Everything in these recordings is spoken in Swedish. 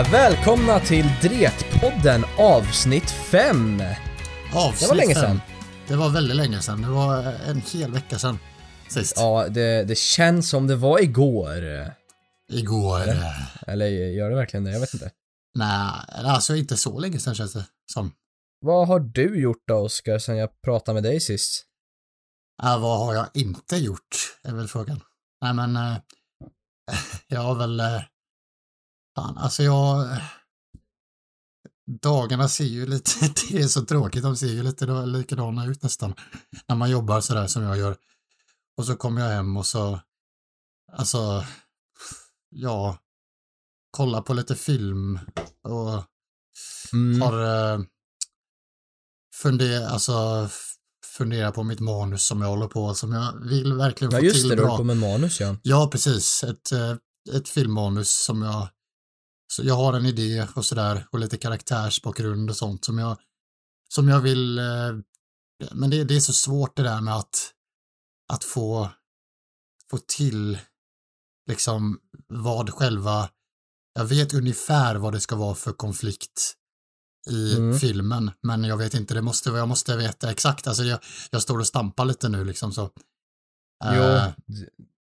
Ja, välkomna till Dretpodden avsnitt 5. Avsnitt Det var länge sedan. Det var väldigt länge sedan. Det var en hel vecka sedan. Sist. Ja, det, det känns som det var igår. Igår. Eller gör det verkligen det? Jag vet inte. Nej, alltså inte så länge sedan känns det som. Vad har du gjort då, Oskar, sen jag pratade med dig sist? Äh, vad har jag inte gjort? Är väl frågan. Nej men, eh, jag har väl, eh, fan alltså jag, eh, dagarna ser ju lite, det är så tråkigt, de ser ju lite likadana ut nästan. När man jobbar sådär som jag gör. Och så kommer jag hem och så, alltså, ja, kolla på lite film och Mm. har eh, funder, alltså, f- fundera på mitt manus som jag håller på, som jag vill verkligen Ja, få just till det, du bra. håller på med manus ja. Ja, precis. Ett, eh, ett filmmanus som jag, så jag har en idé och sådär och lite karaktärsbakgrund och sånt som jag, som jag vill, eh, men det, det är så svårt det där med att, att få, få till liksom vad själva, jag vet ungefär vad det ska vara för konflikt i Mm. filmen, men jag vet inte, det måste, jag måste veta exakt, alltså jag, jag står och stampar lite nu liksom så. Jo, Eh,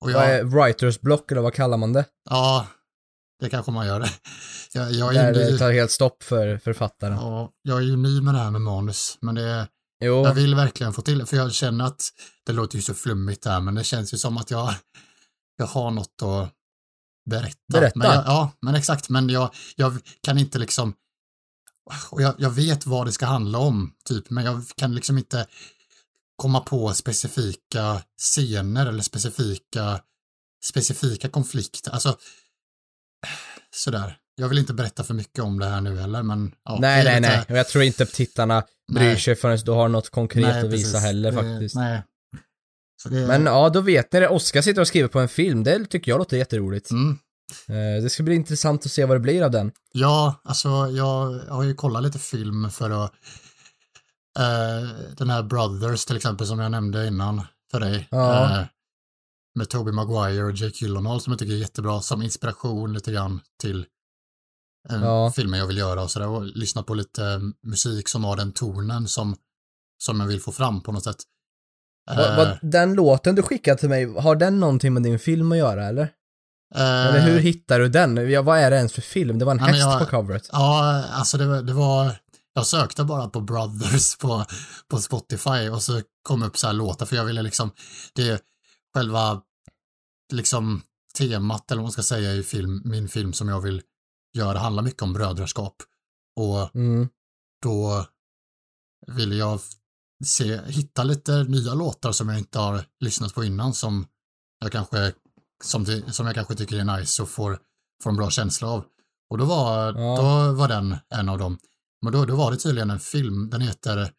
och vad jag, är writers block eller vad kallar man det? Ja, det kanske man gör. det. Jag, jag, Där det tar helt stopp för författaren. ja, jag är ju ny med det här med manus, men det, Jo, jag vill verkligen få till för jag känner att det låter ju så flummigt där, men det känns ju som att jag, jag har något att berätta. Berätta? Men jag, ja, men exakt, men jag, jag kan inte liksom, och jag, jag vet vad det ska handla om, typ, men jag kan liksom inte komma på specifika scener eller specifika, specifika konflikter. Alltså, sådär. Jag vill inte berätta för mycket om det här nu heller, men ja, nej, nej, nej. Jag tror inte tittarna bryr Nej. sig förrän du har något konkret Nej, att visa precis. heller faktiskt. Nej. Det, Men ja, då vet ni det. Oskar sitter och skriver på en film. Det tycker jag låter jätteroligt. mm, Eh, Det ska bli intressant att se vad det blir av den. ja, alltså jag har ju kollat lite film för att eh, den här Brothers till exempel som jag nämnde innan för dig. Ja. Eh, med Tobey Maguire och Jake Gyllenhaal som jag tycker är jättebra som inspiration lite grann till en Ja. filmen jag vill göra och sådär och lyssna på lite musik som har den tonen som, som jag vill få fram på något sätt. Vad, Eh, vad, den låten du skickade till mig, har den någonting med din film att göra eller? eh, Eller hur hittar du den? Ja, vad är det ens för film? Det var en häst jag- på coveret. Ja, alltså det var, det var, jag sökte bara på Brothers på, på Spotify och så kom upp så här låtar för jag ville liksom, det själva liksom temat eller vad man ska säga i film, min film som jag vill göra handlar mycket om brödraskap och Mm. då ville jag se, hitta lite nya låtar som jag inte har lyssnat på innan som jag kanske, som, som jag kanske tycker är nice och får, får en bra känsla av. Och då var, Ja. då var den en av dem. Men då, då var det tydligen en film, den heter,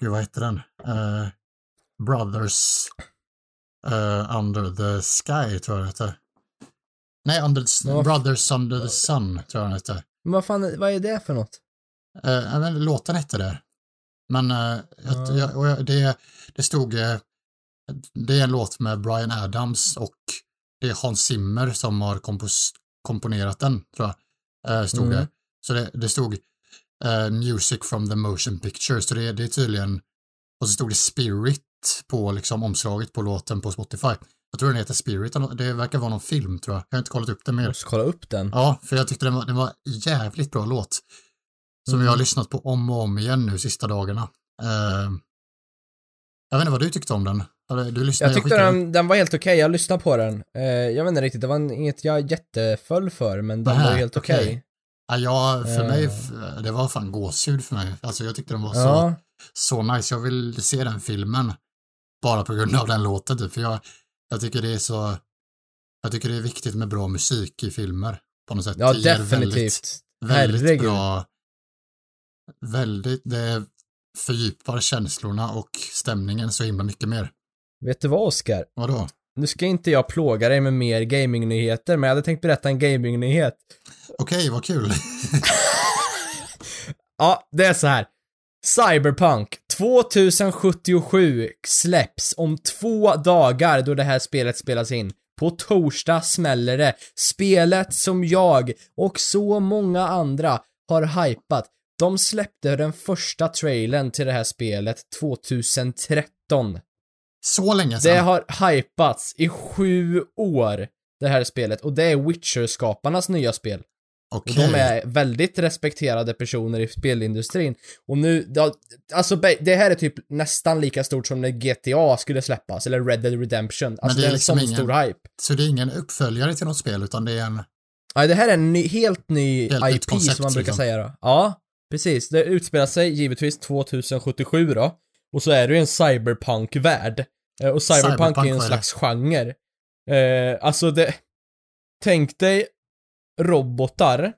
gud vad heter den? Eh, Brothers eh, Under the Sky tror jag den heter. Nej, under, the- Ja. Brothers Under the Sun tror jag den heter. Men vad fan, vad är det för något? Ja, men låten hette det. Men eh, jag, Ja. jag, och jag, det, det stod, eh, det är en låt med Brian Adams och det är Hans Zimmer som har kompos, komponerat den, tror jag. Eh, stod Mm. det. Så det, det stod Music from the Motion Picture, så det, det är tydligen, och så stod det Spirit på liksom omslaget på låten på Spotify. Jag tror den heter Spirit, det verkar vara någon film tror jag. Jag har inte kollat upp det mer. Jag ska kolla upp den. Ja, för jag tyckte den var, den var jävligt bra låt. Som Mm. jag har lyssnat på om och om igen nu sista dagarna. Eh, jag vet inte vad du tyckte om den. Du lyssnade, Jag tyckte skickade den, den var helt okej, jag lyssnade på den. Eh, jag vet inte riktigt, det var inget jag jätteföll för, men den Nähä, var helt okej. okej. Ja, jag, för Eh. mig, f- det var fan gåshud för mig. Alltså jag tyckte den var så, Ja, så nice. Jag vill se den filmen. Bara på grund av den låten typ. För jag, jag tycker det är så, jag tycker det är viktigt med bra musik i filmer. På något sätt. ja Det definitivt. väldigt Herregud. bra, väldigt, det fördjupar känslorna och stämningen så himla mycket mer. Vet du vad Oskar? Vadå? Nu ska inte jag plåga dig med mer gamingnyheter, men jag hade tänkt berätta en gamingnyhet. Okej, vad kul. Ja, det är så här. Cyberpunk 2077 släpps om två dagar då det här spelet spelas in På torsdag smäller det. Spelet som jag och så många andra har hypat. De släppte den första trailern till det här spelet 2013. Så länge sedan. Det har hypats i sju år, det här spelet, och det är Witcher-skaparnas nya spel. Okej. Och de är väldigt respekterade personer i spelindustrin. Och nu, det- alltså det här är typ nästan lika stort som när GTA skulle släppas, eller Red Dead Redemption. Alltså det det är är en liksom sån ingen- stor hype. Så det är ingen uppföljare till något spel utan det är en... Nej, det här är en ny, helt ny Helt IP koncept, som man brukar liksom. säga då. Ja, precis. Det utspelar sig givetvis 2077 då. Och så är det ju en cyberpunk-värld. Eh, Och cyberpunk, Cyberpunk, är en är det? slags genre. Eh, alltså det... Tänk dig robotar.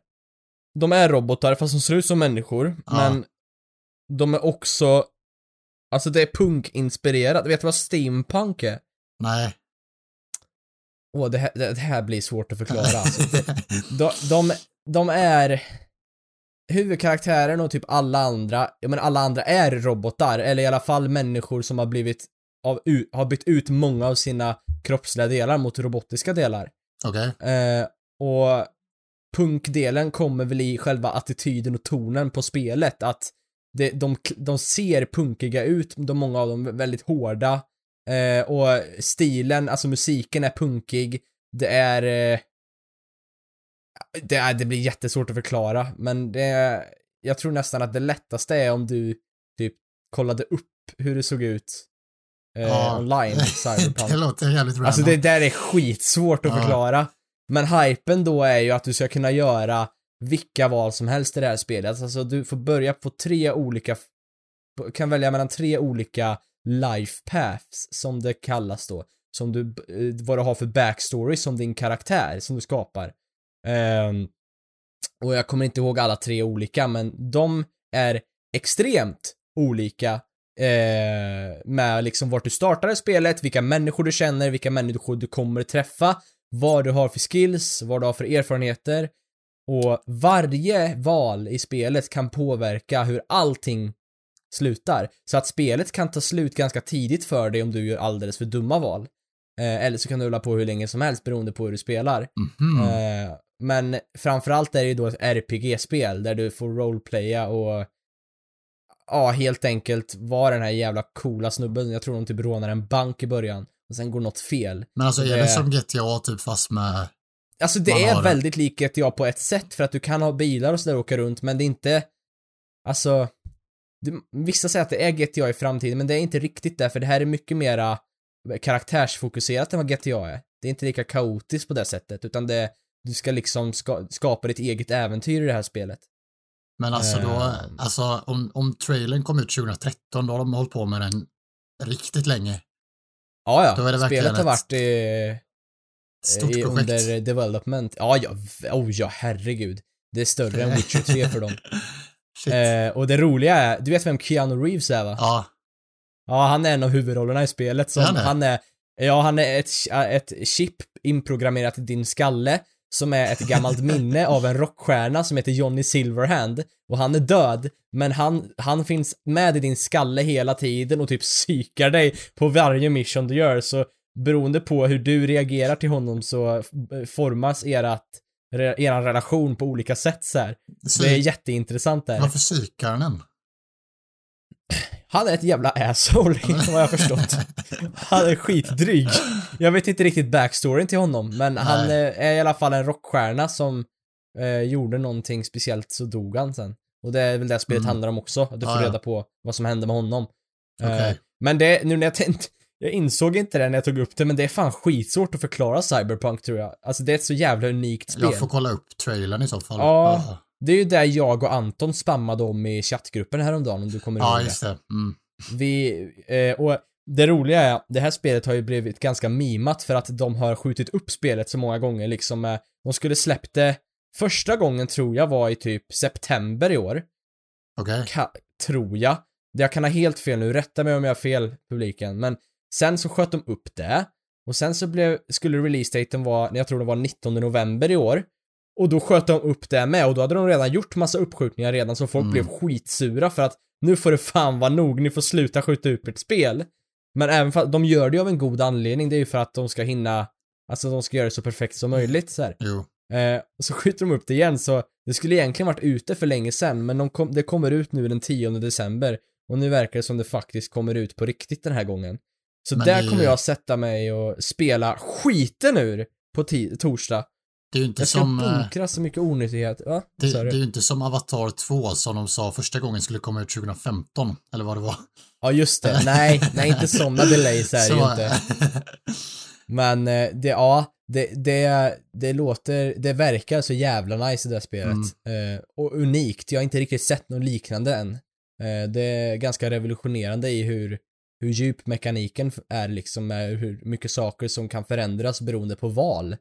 De är robotar fast de ser ut som människor, Ja. men de är också... Alltså det är punkinspirerat. Vet du vad steampunk är? Nej. Åh, det här, det här blir svårt att förklara. Alltså, de, de, de är huvudkaraktären och typ alla andra, jag menar alla andra är robotar, eller i alla fall människor som har blivit av, u- har bytt ut många av sina kroppsliga delar mot robotiska delar. Okej. Eh, och punkdelen kommer väl i själva attityden och tonen på spelet, att det, de, de ser punkiga ut, de, många av dem väldigt hårda, eh, och stilen, alltså musiken är punkig, det är eh, det, är, det blir jättesvårt att förklara, men det jag tror nästan att det lättaste är om du typ kollade upp hur det såg ut eh, Ja. online, Cyberpunk. det låter jävligt random. Alltså det där är skitsvårt att Ja. förklara. Men hypen då är ju att du ska kunna göra vilka val som helst i det här spelet. Alltså du får börja på tre olika, kan välja mellan tre olika life paths som det kallas då. Som du, eh, vad du har för backstory som din karaktär som du skapar. Um, och jag kommer inte ihåg alla tre olika, men de är extremt olika eh, med liksom vart du startar i spelet, vilka människor du känner, vilka människor du kommer träffa, vad du har för skills, vad du har för erfarenheter och varje val i spelet kan påverka hur allting slutar. Så att spelet kan ta slut ganska tidigt för dig om du gör alldeles för dumma val. Eh, eller så kan du hålla på hur länge som helst beroende på hur du spelar. Mhm. Eh, men framförallt är det ju då ett RPG-spel där du får roleplaya och ja, helt enkelt vara den här jävla coola snubben. Jag tror de typ rånar en bank i början och sen går något fel. Men alltså är det- det som GTA typ fast med... Alltså det är väldigt likt GTA på ett sätt för att du kan ha bilar och sådär och åka runt men det är inte, alltså, det, vissa säger att det är GTA i framtiden men det är inte riktigt det för det här är mycket mera karaktärsfokuserat än vad GTA är. Det är inte lika kaotiskt på det sättet utan det, du ska liksom ska, skapa ditt eget äventyr i det här spelet. Men alltså då, Ehm. alltså om, om trailern kom ut 2013 då har de hållit på med den riktigt länge. Ja, ja, Då är det spelet har varit i, Stort i, projekt. under development. Ja, ja, oh ja, herregud. Det är större än Witcher 3 för dem. Eh, och det roliga är, du vet vem Keanu Reeves är va? ja, Ja, han är en av huvudrollerna i spelet som, Är han det? han är, ja han är ett, ett chip inprogrammerat i din skalle som är ett gammalt minne av en rockstjärna som heter Johnny Silverhand och han är död men han, han finns med i din skalle hela tiden och typ psykar dig på varje mission du gör så beroende på hur du reagerar till honom så formas erat, eran relation på olika sätt så här. Det är jätteintressant där. varför psykar han en? Han är ett jävla asshole, vad jag förstått. Han är skitdryg. Jag vet inte riktigt backstoryn till honom, men han Nej. eh, är i alla fall en rockstjärna som eh, gjorde någonting speciellt så dog han sen. Och det är väl det spelet Mm. handlar om också, att du får ja. reda på vad som hände med honom. Eh, Okej. men det, nu när jag tänkte, jag insåg inte det när jag tog upp det, men det är fan skitsvårt att förklara Cyberpunk tror jag. Alltså det är ett så jävla unikt spel. Jag får kolla upp trailern i så fall. Ja. Det är ju där jag och Anton spammade om i chattgruppen häromdagen om du kommer ihåg Ja, det. just det. Mm. Vi, eh, och det roliga är, det här spelet har ju blivit ganska mimat för att de har skjutit upp spelet så många gånger liksom. Eh, de skulle släppt det, första gången tror jag var i typ september i år. Okej. Ka- tror jag. Jag kan ha helt fel nu, rätta mig om jag har fel publiken. Men sen så sköt de upp det. Och sen så blev, skulle release-daten vara, jag tror det var 19 november i år. Och då sköt de upp det med och då hade de redan gjort massa uppskjutningar redan så folk Mm. blev skitsura för att nu får det fan vara nog, ni får sluta skjuta upp ett spel. Men även för att de gör det av en god anledning, det är ju för att de ska hinna Alltså de ska göra det så perfekt som möjligt så här. Jo. Eh, så skjuter de upp det igen så det skulle egentligen varit ute för länge sedan men de kom, det kommer ut nu den 10 december och nu verkar det som det faktiskt kommer ut på riktigt den här gången. Så Men där det- kommer jag sätta mig och spela skiten ur på torsdag. Det är ju inte Jag ska som... eh, bunkra så mycket onyttighet. Va? Det, det är ju inte som Avatar 2 som de sa första gången skulle komma ut 2015, eller vad det var. Ja just det, nej, nej inte sådana delays är det ju Så- inte. Men eh, det, ja, det, det, det låter, det verkar så jävla nice det där spelet. Mm. Eh, och unikt, jag har inte riktigt sett något liknande än. Eh, det är ganska revolutionerande i hur, hur djup mekaniken är liksom, med hur mycket saker som kan förändras beroende på val.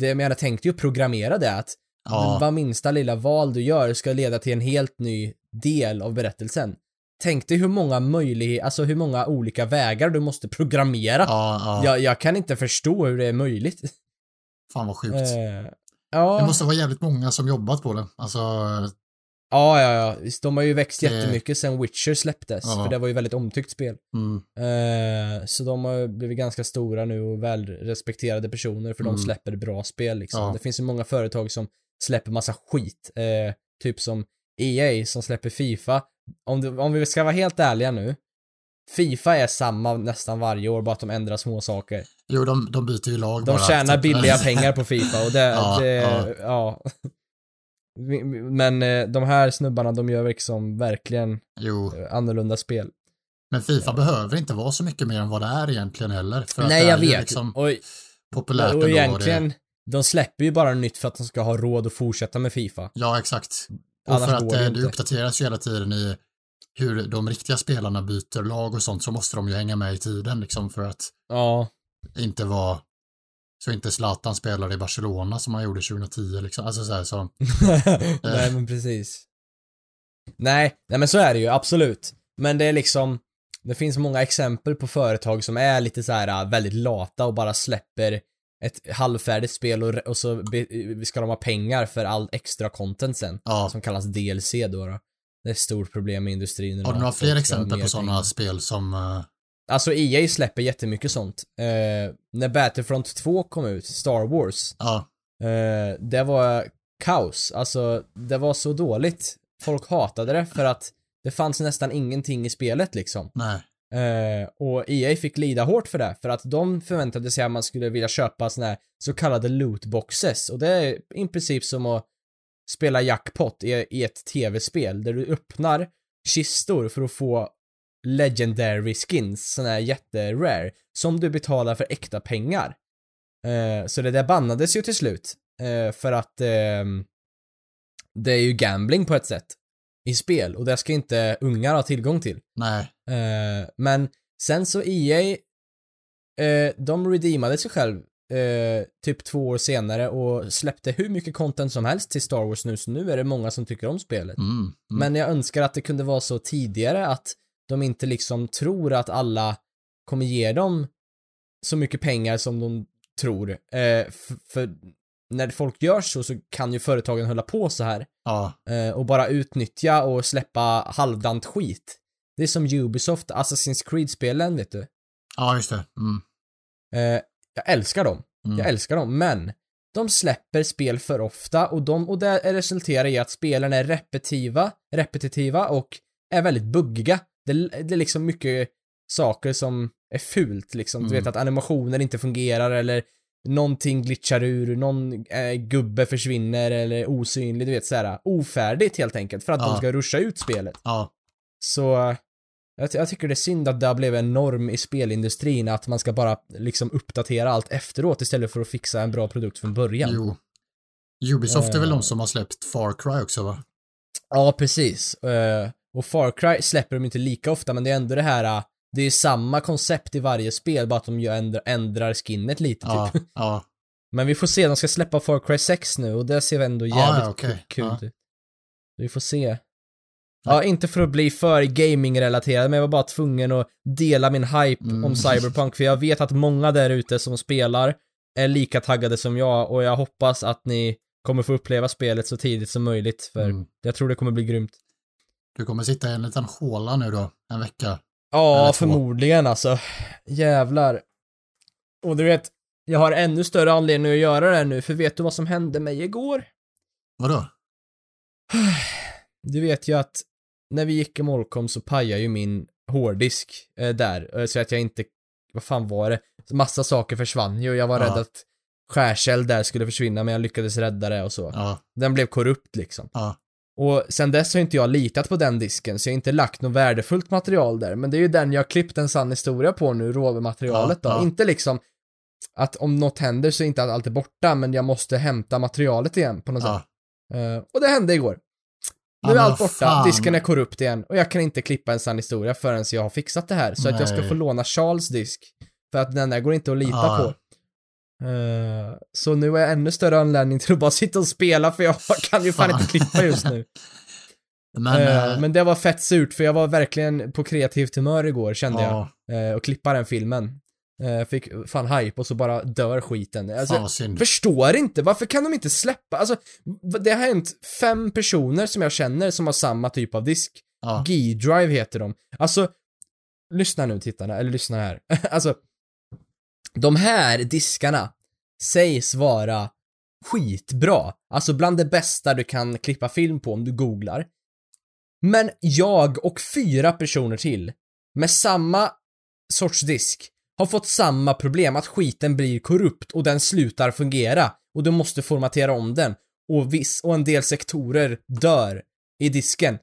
Det, jag tänkte ju programmera det att ja, vad minsta lilla val du gör ska leda till en helt ny del av berättelsen. Tänk dig hur många möjligheter, alltså hur många olika vägar du måste programmera. ja, ja. Jag, jag kan inte förstå hur det är möjligt. Fan vad sjukt. Eh, Det ja, måste vara jävligt många som jobbat på det. Alltså, ja, ja, ja. Visst, De har ju växt Det- jättemycket sen Witcher släpptes, Ja. för det var ju väldigt omtyckt spel. mm, Eh, så de har blivit ganska stora nu och välrespekterade personer för de Mm. släpper bra spel liksom. Ja. Det finns ju många företag som släpper massa skit. Eh, typ som EA som släpper Fifa. Om, du, om vi ska vara helt ärliga nu. Fifa är samma nästan varje år, bara att de ändrar små saker. jo, de, de byter ju lag De bara. tjänar typ. billiga pengar på Fifa och det, Ja, det ja. ja. Men eh, de här snubbarna, de gör liksom verkligen Jo, eh, annorlunda spel. men Fifa behöver inte vara så mycket mer än vad det är egentligen heller. För att Nej, det är jag ju vet. Liksom och populärt och ändå. egentligen, Det, de släpper ju bara nytt för att de ska ha råd att fortsätta med Fifa. ja, exakt. Och Annars för att går det eh, det uppdateras ju hela tiden i hur de riktiga spelarna byter lag och sånt så måste de ju hänga med i tiden liksom för att Ja, inte vara så inte Zlatan spelar i Barcelona som han gjorde 2010 liksom. Alltså så här, så. nej men precis. Nej, nej men så är det ju, absolut. Men det är liksom, det finns många exempel på företag som är lite så här äh, väldigt lata och bara släpper ett halvfärdigt spel och, och så be, ska de ha pengar för all extra content sen. Ja. Som kallas DLC då. då. Det är ett stort problem i industrin. Har du några fler exempel på sådana spel som eh, Alltså EA släpper jättemycket sånt. Eh, när Battlefront 2 kom ut, Star Wars, ja, eh, det var kaos. Alltså, det var så dåligt. Folk hatade det för att det fanns nästan ingenting i spelet liksom. nej, Eh, och EA fick lida hårt för det, för att de förväntade sig att man skulle vilja köpa såna här så kallade lootboxes. Och det är i princip som att spela jackpot i, i ett tv-spel, där du öppnar kistor för att få legendary skins, såna här jätterare, som du betalar för äkta pengar. Eh, så det där bannades ju till slut, eh, för att ehm, det är ju gambling på ett sätt i spel och det ska inte ungar ha tillgång till. nej, Eh, men sen så EA, eh, de redeemade sig själv eh, typ två år senare och släppte hur mycket content som helst till Star Wars nu, så nu är det många som tycker om spelet. mm, mm. Men jag önskar att det kunde vara så tidigare att de inte liksom tror att alla kommer ge dem så mycket pengar som de tror. Eh, för när folk gör så så kan ju företagen hålla på så här ja, eh, och bara utnyttja och släppa halvdant skit. Det är som Ubisoft, Assassin's Creed-spelen, vet du. ja, just det. Mm, Eh, jag älskar dem. mm. Jag älskar dem, men de släpper spel för ofta och, de, och det resulterar i att spelen är repetitiva, repetitiva och är väldigt buggiga. Det, det är liksom mycket saker som är fult liksom. Du Mm. vet att animationer inte fungerar eller någonting glitchar ur, någon eh, gubbe försvinner eller osynlig, du vet såhär ofärdigt helt enkelt för att Ja. de ska ruscha ut spelet. ja, Så jag, jag tycker det är synd att det har blivit en norm i spelindustrin att man ska bara liksom uppdatera allt efteråt istället för att fixa en bra produkt från början. jo. Ubisoft är väl Eh. de som har släppt Far Cry också va? Ja, precis. Eh, och Far Cry släpper de inte lika ofta, men det är ändå det här, eh, det är samma koncept i varje spel, bara att de ändrar, ändrar skinnet lite Ja, typ. ja, Men vi får se, de ska släppa Far Cry 6 nu och det ser ändå Ja, jävligt ja, ku- kul ut. Vi får se. Ja. Ja, inte för att bli för gaming-relaterad, men jag var bara tvungen att dela min hype Mm. om Cyberpunk, för jag vet att många där ute som spelar är lika taggade som jag och jag hoppas att ni kommer få uppleva spelet så tidigt som möjligt, för Mm. jag tror det kommer bli grymt. Du kommer sitta i en liten håla nu då, en vecka. Ja, förmodligen alltså. Jävlar. Och du vet, jag har ännu större anledning att göra det nu, för vet du vad som hände mig igår? Vadå? Du vet ju att när vi gick i Molkom så pajade ju min hårddisk eh, där, eh, så att jag inte, vad fan var det? Massa saker försvann ju och jag var Ja. rädd att skärseld där skulle försvinna men jag lyckades rädda det och så. Ja, Den blev korrupt liksom. ja, Och sen dess har inte jag litat på den disken så jag har inte lagt något värdefullt material där. Men det är ju den jag har klippt en sann historia på nu, råmaterialet Ja, då. ja. Inte liksom att om något händer så är inte allt är borta men jag måste hämta materialet igen på något ja. sätt. Eh, och det hände igår. Nu är allt borta, fan. disken är korrupt igen och jag kan inte klippa en sann historia förrän jag har fixat det här. Så att jag ska Nej. få låna Charles disk. För att den där går inte att lita på. Eh, så nu är jag ännu större anledning till att bara sitta och spela för jag kan ju fan Fan. inte klippa just nu. Men, eh, men det var fett surt för jag var verkligen på kreativt humör igår kände ja, jag. Eh, och klippa den filmen. Fick fan hype och så bara dör skiten. Alltså, förstår inte, varför kan de inte släppa? Alltså, det har hänt fem personer som jag känner som har samma typ av disk. Ja, G-Drive heter de. Alltså, lyssna nu tittarna, eller lyssna här. alltså, de här diskarna sägs vara skitbra. Alltså bland det bästa du kan klippa film på om du googlar. Men jag och fyra personer till med samma sorts disk har fått samma problem att skiten blir korrupt och den slutar fungera och du måste formatera om den och viss och en del sektorer dör i disken.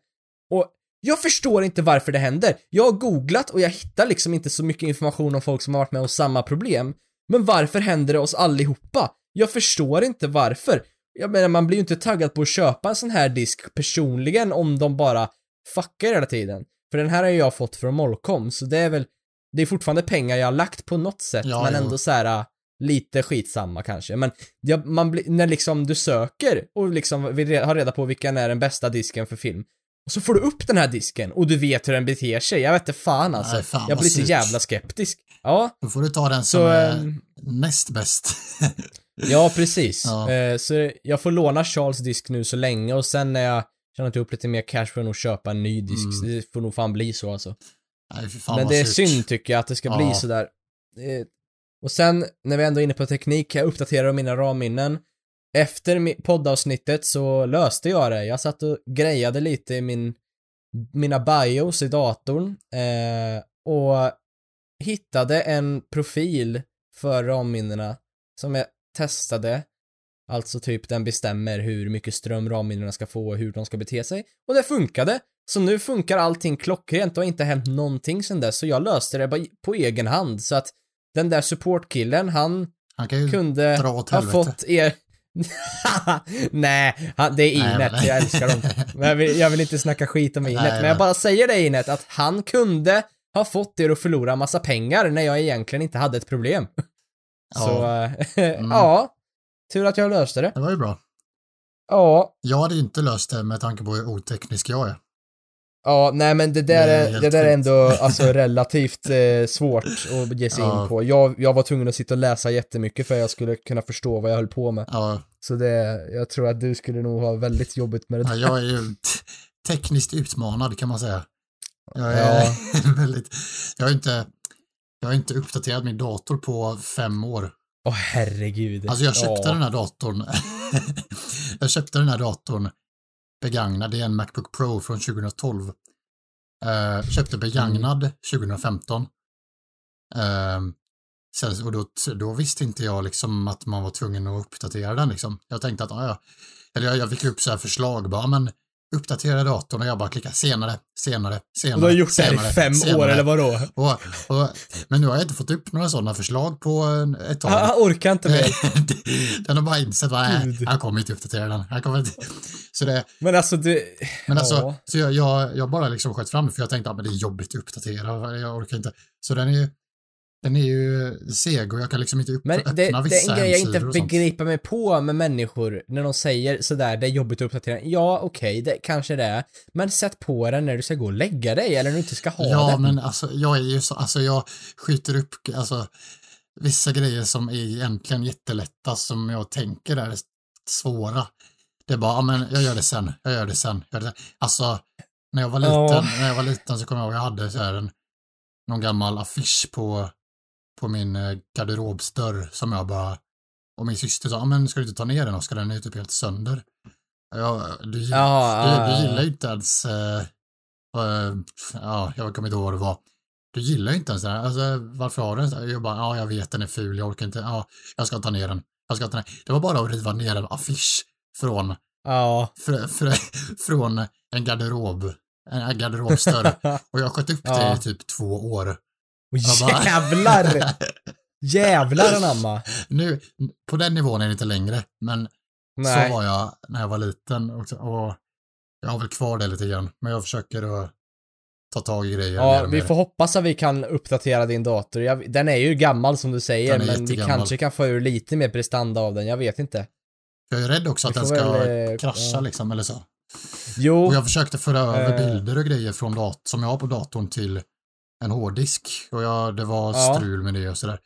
Jag förstår inte varför det händer. Jag har googlat och jag hittar liksom inte så mycket information om folk som har varit med om samma problem. Men varför händer det oss allihopa? Jag förstår inte varför. Jag menar, man blir ju inte taggad på att köpa en sån här disk personligen om de bara fuckar hela tiden. För den här har jag fått från Molkom, så det är väl, det är fortfarande pengar jag har lagt på något sätt, Ja, men ändå så här lite skitsamma kanske. Men jag, man blir, när liksom du söker och liksom vill re- ha reda på vilken är den bästa disken för film, och så får du upp den här disken och du vet hur den beter sig. Jag vet inte fan alltså. Nej, fan jag blir så jävla skeptisk. Ja, då får du ta den som så... är ehm, näst bäst. Ja, precis. Ja. Eh, så jag får låna Charles disk nu så länge och sen när jag känner jag har upp lite mer cash får jag nog köpa en ny disk. Mm. Det får nog fan bli så alltså. Nej, Men det är synd tycker jag att det ska bli Ja. sådär. Eh, och sen, när vi ändå är inne på teknik, jag uppdatera mina ramminnen. Efter poddavsnittet så löste jag det. Jag satt och grejade lite i min, mina bios i datorn eh, och hittade en profil för ramminnena som jag testade. Alltså typ den bestämmer hur mycket ström ramminnena ska få och hur de ska bete sig. Och det funkade. Så nu funkar allting klockrent och har inte hänt någonting sen dess. Så jag löste det på egen hand. Så att den där supportkillen, han Han kunde ha fått er... Nej, det är Nej, Inet, men- jag älskar dem. Men jag vill, jag vill inte snacka skit om Inet, Nej, men men- jag bara säger det Inet, att han kunde ha fått er att förlora massa pengar när jag egentligen inte hade ett problem. Ja. Så, eh, Mm. ja. Tur att jag löste det. Det var ju bra. Ja, Jag hade inte löst det med tanke på hur oteknisk jag är. Ja, nej men det där Det är det där är ändå alltså relativt eh, svårt att ge sig Ja. in på. Jag, jag var tvungen att sitta och läsa jättemycket för att jag skulle kunna förstå vad jag höll på med. Ja, Så det, jag tror att du skulle nog ha väldigt jobbigt med det ja, där. jag är ju tekniskt utmanad kan man säga. Jag är Ja. väldigt, jag har inte, jag har inte uppdaterat min dator på fem år. Åh herregud. Alltså jag köpte ja. den här datorn, jag köpte den här datorn begagnad, det är en Macbook Pro från 2012. Uh, köpte begagnad 2015. Eh, sen, och då, då visste inte jag liksom att man var tvungen att uppdatera den liksom. Jag tänkte att, ja, ja. Eller jag, jag fick upp så här förslag bara, men uppdatera datorn och jag bara klickar senare, senare, senare. Och du har gjort det här senare, i fem senare. år eller vadå? Och, och, men nu har jag inte fått upp några sådana förslag på en- ett tag. Han orkar inte mer. den har bara insett att nej, han kommer inte uppdatera den. Han kommer inte. Så, det, Men alltså du... men alltså, Ja. så jag, jag, jag bara liksom sköt fram det för jag tänkte att det är jobbigt att uppdatera. Jag orkar inte. Så den är ju, den är ju seg och jag kan liksom inte upp, Men öppna det, det är vissa en grej jag inte begriper mig på med människor när de säger sådär, det är jobbigt att uppdatera. Ja, okej, det kanske det är. Men sätt på den när du ska gå och lägga dig eller när du inte ska ha Ja, den. men alltså jag är ju så, alltså jag skjuter upp, alltså vissa grejer som är egentligen jättelätta som jag tänker är svåra. Det är bara, ja men jag gör det sen, jag gör det sen, jag gör det sen. Alltså, när jag var liten, Ja. när jag var liten så kommer jag ihåg jag hade så här en, någon gammal affisch på, på min eh, garderobsdörr som jag bara, och min syster sa, "Ja, men ska du inte ta ner den Oskar, den är typ helt sönder. Ja, du, gill- Jaha, du, ja, du ja, gillar ju inte ens, eh, eh, ja, jag kommer inte ihåg vad det var. Du gillar ju inte ens den här, alltså varför har du den? så här?" Jag bara, ja jag vet den är ful, jag orkar inte, ja, jag ska ta ner den. Jag ska ta ner. Det var bara att riva ner en affisch från, Ja. fr, fr, från en garderob, en garderobsdörr. Och jag har skött upp det i typ två år. Och jävlar! Jävlar anamma! nu, på den nivån är det inte längre, men Nej. så var jag när jag var liten också, och jag har väl kvar det lite grann, men jag försöker att ta tag i grejer Ja, och vi får hoppas att vi kan uppdatera din dator. Jag, den är ju gammal som du säger, men vi kanske kan få ur lite mer prestanda av den, jag vet inte. Jag är rädd också att den ska väl, eh, krascha ja. liksom, eller så. Jo, Och jag försökte föra över Eh. bilder och grejer från dat som jag har på datorn till en hårddisk. Och jag, det var Ja. strul med det och sådär.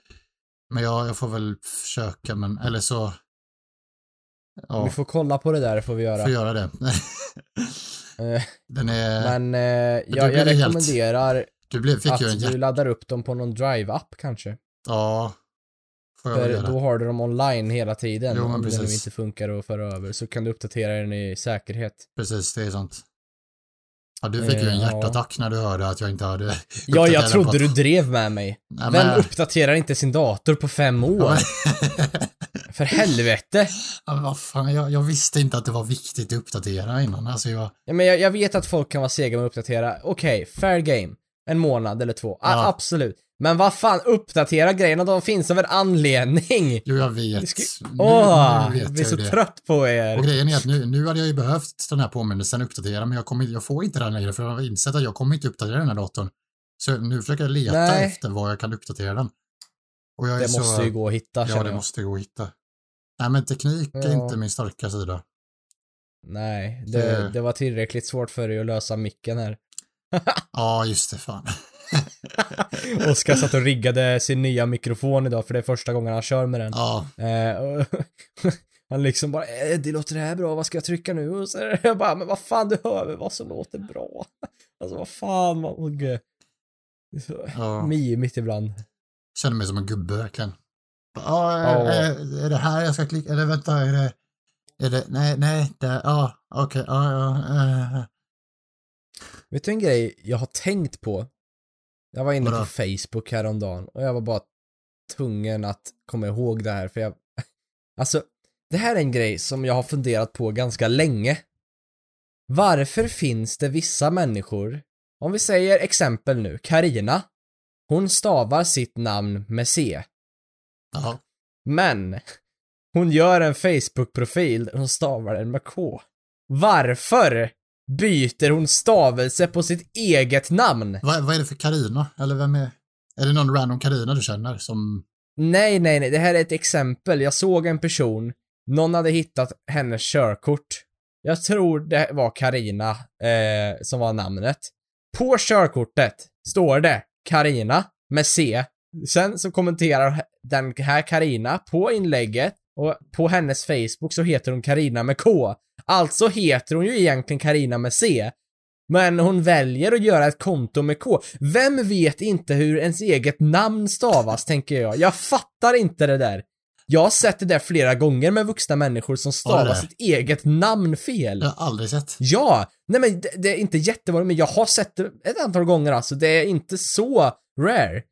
Men jag, jag får väl försöka, men eller så... Ja, vi får kolla på det där, får vi göra. får göra det. Eh, Den är... Men eh, jag, jag helt- rekommenderar du blev, fick att ju en du laddar upp dem på någon Drive-app kanske. Ja. Får jag För göra. då har du dem online hela tiden. Jo, men om det nu precis. inte funkar att föra över så kan du uppdatera den i säkerhet. Precis, det är sant. Ja, du fick ju en Eh, hjärtattack när du hörde att jag inte hade... Ja, jag trodde du drev med mig. Nej, Vem men- uppdaterar inte sin dator på fem år? För helvete! Ja, men vad fan, jag, jag visste inte att det var viktigt att uppdatera innan. Alltså jag... Ja, men jag, jag vet att folk kan vara sega med att uppdatera. Okej, fair game. En månad eller två. Ja. absolut. Men vad fan, uppdatera grejerna, de finns av en anledning! Jo, jag vet. Ska- Nu, Åh, nu vet blir jag så ju det. trött på Och er. grejen är att nu, nu hade jag ju behövt den här påminnelsen uppdatera, men jag, kommer, jag får inte den längre för jag har insett att jag kommer inte uppdatera den här datorn. Så nu försöker jag leta Nej. efter var jag kan uppdatera den. Och jag är Det så, måste ju gå att hitta Ja, det jag. måste gå att hitta. Nej, men teknik är Ja. inte min starka sida. Nej, det, Det- det var tillräckligt svårt för dig att lösa micken här. Ja, just det, fan. Oskar satt och riggade sin nya mikrofon idag för det är första gången han kör med den. Ja, Eh, han liksom bara, eh, det låter det här bra, vad ska jag trycka nu? Och så är jag bara, men vad fan du hör väl vad som låter bra? Alltså vad fan, man, och, eh, är så Ja. mimigt ibland. känner mig som en gubbe verkligen. Ja, Ja. är, är det här jag ska klicka? Eller vänta, är det... Är det... Nej, nej, det... Ja, okej, ja, ja. eh. Vet du en grej jag har tänkt på? Jag var inne Vadå? på Facebook häromdagen och jag var bara tvungen att komma ihåg det här för jag... Alltså, det här är en grej som jag har funderat på ganska länge. Varför finns det vissa människor, om vi säger exempel nu, Karina. Hon stavar sitt namn med C. Ja. Men hon gör en Facebook-profil där hon stavar den med K. Varför byter hon stavelse på sitt eget namn? Vad, vad är det för Karina? Eller vem är... Är det någon random Karina du känner som... Nej, nej, nej, det här är ett exempel. Jag såg en person, någon hade hittat hennes körkort. Jag tror det var Karina eh, som var namnet. På körkortet står det Karina med C. Sen så kommenterar den här Karina på inlägget och på hennes Facebook så heter hon Karina med K. Alltså heter hon ju egentligen Karina med C. Men hon väljer att göra ett konto med K. Vem vet inte hur ens eget namn stavas, tänker jag. Jag fattar inte det där. Jag har sett det där flera gånger med vuxna människor som stavar sitt eget namn fel. Jag har aldrig sett. Ja! Nej men det, det är inte jättevanligt, men jag har sett det ett antal gånger alltså. Det är inte så rare.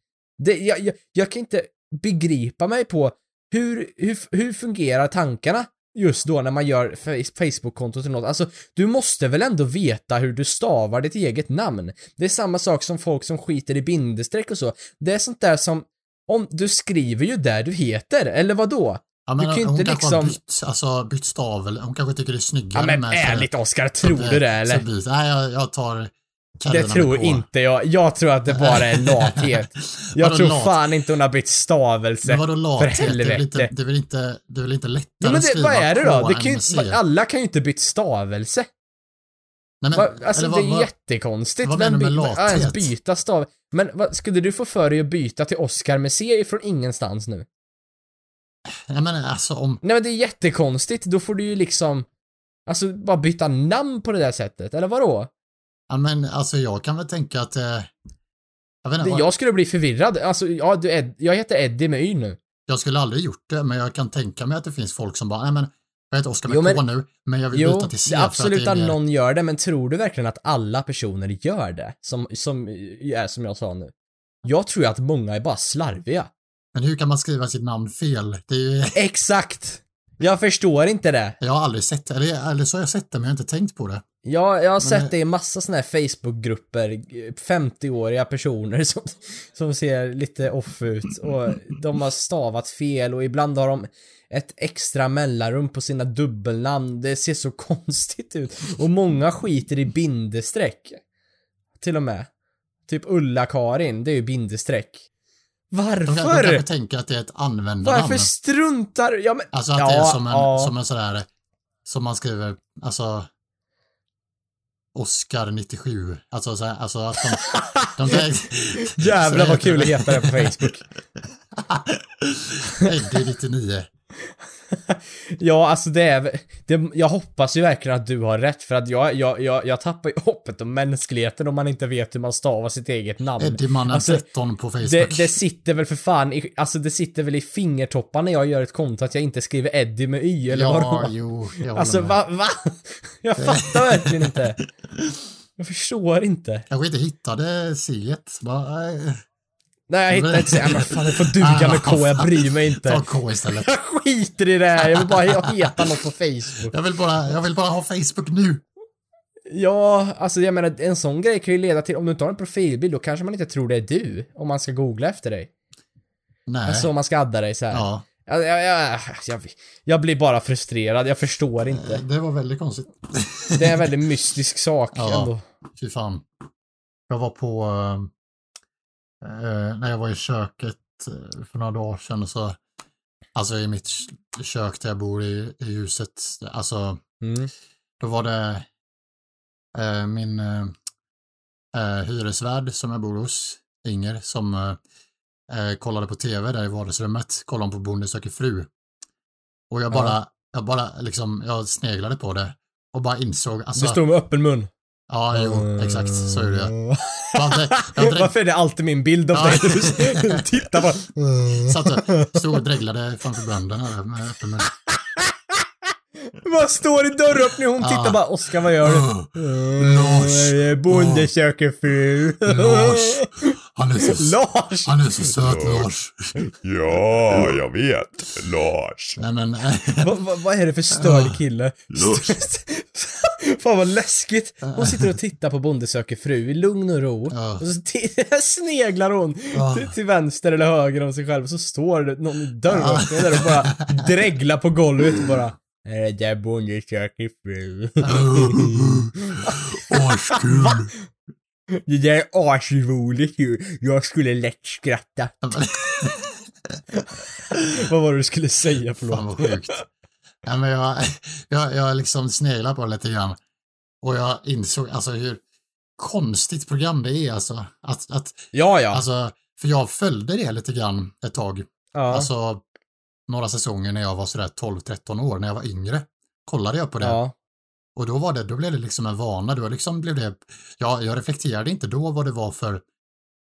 Det, jag, jag, jag kan inte begripa mig på hur, hur, hur fungerar tankarna just då när man gör face- Facebook-konto till något. Alltså, du måste väl ändå veta hur du stavar ditt eget namn? Det är samma sak som folk som skiter i bindestreck och så. Det är sånt där som, om du skriver ju där du heter, eller vad då? Ja, men Du kan ju hon inte liksom- bytt, alltså, bytt stav, eller hon kanske tycker det är snyggare Ja men med... ärligt Oskar, tror du det eller? Så byt, nej, jag, jag tar Det tror inte jag. Jag tror att det bara är lathet. Jag tror lat? fan inte hon har bytt stavelse. Men vadå lathet? för Det är väl inte, det är väl inte, det är väl inte lättare Ja, men att det, skriva vad är det då? Det kan ju, alla kan ju inte bytt stavelse. Nej, men, alltså eller det vad- är vad- jättekonstigt. vad menar du med ja, ens lathet? byta stav... Men vad, skulle du få för dig att byta till Oscar med C från ingenstans nu? Nej, men alltså om... Nej men det är jättekonstigt. Då får du ju liksom... Alltså bara byta namn på det där sättet, eller vadå? Ja, men alltså jag kan väl tänka att... Eh, Jag, vet inte, vad- Jag skulle bli förvirrad. Alltså, ja, du, Ed, jag heter Eddie med Y nu. jag skulle aldrig gjort det, men jag kan tänka mig att det finns folk som bara, nej men, jag heter Oskar med Jo, men- K nu, men jag vill Jo, byta till C är absolut att mer... någon gör det, men tror du verkligen att alla personer gör det? Som, som är som jag sa nu. Jag tror att många är bara slarviga. Men hur kan man skriva sitt namn fel? Det är ju, Exakt! Jag förstår inte det. jag har aldrig sett det, eller, eller så har jag sett det, men jag har inte tänkt på det. Jag, jag har sett det- i massa såna här Facebookgrupper, 50-åriga personer som, som ser lite off ut och de har stavat fel och ibland har de ett extra mellanrum på sina dubbelnamn. Det ser så konstigt ut. Och många skiter i bindestreck. Till och med. Typ Ulla-Karin, det är ju bindestreck. Varför? kanske tänker att det är ett användarnamn. Varför struntar Ja men... Alltså att ja, det är som en, ja. som en sådär, som man skriver, alltså Oscar 97. Alltså, så här, alltså att de... de Jävlar vad kul att heta det på Facebook. Eddie 99. Ja, alltså det är det, Jag hoppas ju verkligen att du har rätt för att jag, jag, jag, jag tappar ju hoppet om mänskligheten om man inte vet hur man stavar sitt eget namn. Eddie-mannen Alltså, 13 på Facebook. Det, det sitter väl för fan i, alltså det sitter väl i fingertopparna när jag gör ett konto att jag inte skriver Eddie med Y eller ja, vadå? jo, jag Alltså med. va, va? Jag fattar verkligen inte. Jag förstår inte. Kanske inte hittade C. Bara, Nej jag hittar inte så, men fan det får duga Nej, med K, jag bryr mig ta inte. K istället. Jag skiter i det här, jag vill bara he- heta något på Facebook. Jag vill bara, jag vill bara ha Facebook nu. Ja, alltså jag menar en sån grej kan ju leda till, om du inte har en profilbild då kanske man inte tror det är du, om man ska googla efter dig. Nej. Alltså om man ska adda dig så här. ja, Jag, jag, jag, jag, jag blir bara frustrerad, jag förstår inte. det var väldigt konstigt. Det är en väldigt mystisk sak Ja. ändå. Fy fan. Jag var på, eh, när jag var i köket eh, för några dagar sedan så, alltså i mitt kök där jag bor i, i huset, alltså Mm. då var det eh, min eh, eh, hyresvärd som jag bor hos, Inger, som eh, eh, kollade på tv där i vardagsrummet, kollade på Bonde söker fru. Och jag bara, jag bara liksom, jag sneglade på det och bara insåg, alltså, Du står med öppen mun. Ja jo, exakt, så gjorde jag. Mm. Varför är det alltid min bild av dig? Du tittar bara. satt och stod och dreglade framför bränderna där med öppen mun. Vad står i dörröppningen hon Ja. tittar bara Oskar vad gör du? Lars. Mm, Bonde söker fru. Lars. Han är så, Lars! han är så söt Lars. Ja, jag vet. Lars. Nej men, Vad va, vad är det för störd kille? Fan vad läskigt. Hon sitter och tittar på Bonde söker fru i lugn och ro. Ja. Och så sneglar hon Ja. till, till vänster eller höger om sig själv och så står det någon i dörröppningen där och bara dreglar på golvet och bara det där Bonde söker fru? Askul. Det där är asroligt ju. Jag skulle lätt skratta. Vad var det du skulle säga? Fan Förlåt. vad sjukt. Ja, men jag, jag, jag liksom sneglar på det lite grann. Och jag insåg alltså hur konstigt program det är alltså. Att, att, Ja, ja. alltså för jag följde det lite grann ett tag. ja. Alltså några säsonger när jag var sådär 12-13 år, när jag var yngre. Kollade jag på det. ja. Och då var det, då blev det liksom en vana. Då liksom blev det, ja, jag reflekterade inte då vad det var för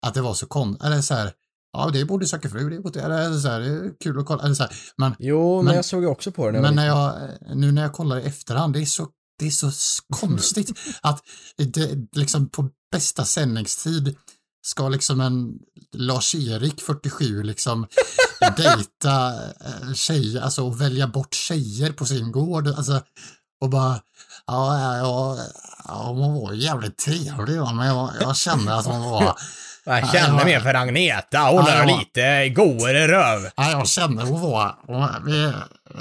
att det var så kon, eller så här, ja det Borde söka fru, det borde, eller så här, det är kul att kolla, eller så här. Men, Jo, men, Men- jag såg ju också på det när men när jag, nu när jag kollar i efterhand, det är så, det är så konstigt att det, liksom på bästa sändningstid ska liksom en Lars-Erik 47 liksom dejta eh, tjejer, alltså och välja bort tjejer på sin gård, alltså och bara Ja, ja, ja, hon var jävligt trevlig men jag, jag kände att hon var, Jag känner mer för Agneta, hon Ja, har ja. lite godare röv. ja, jag kände hon var, hon, vi,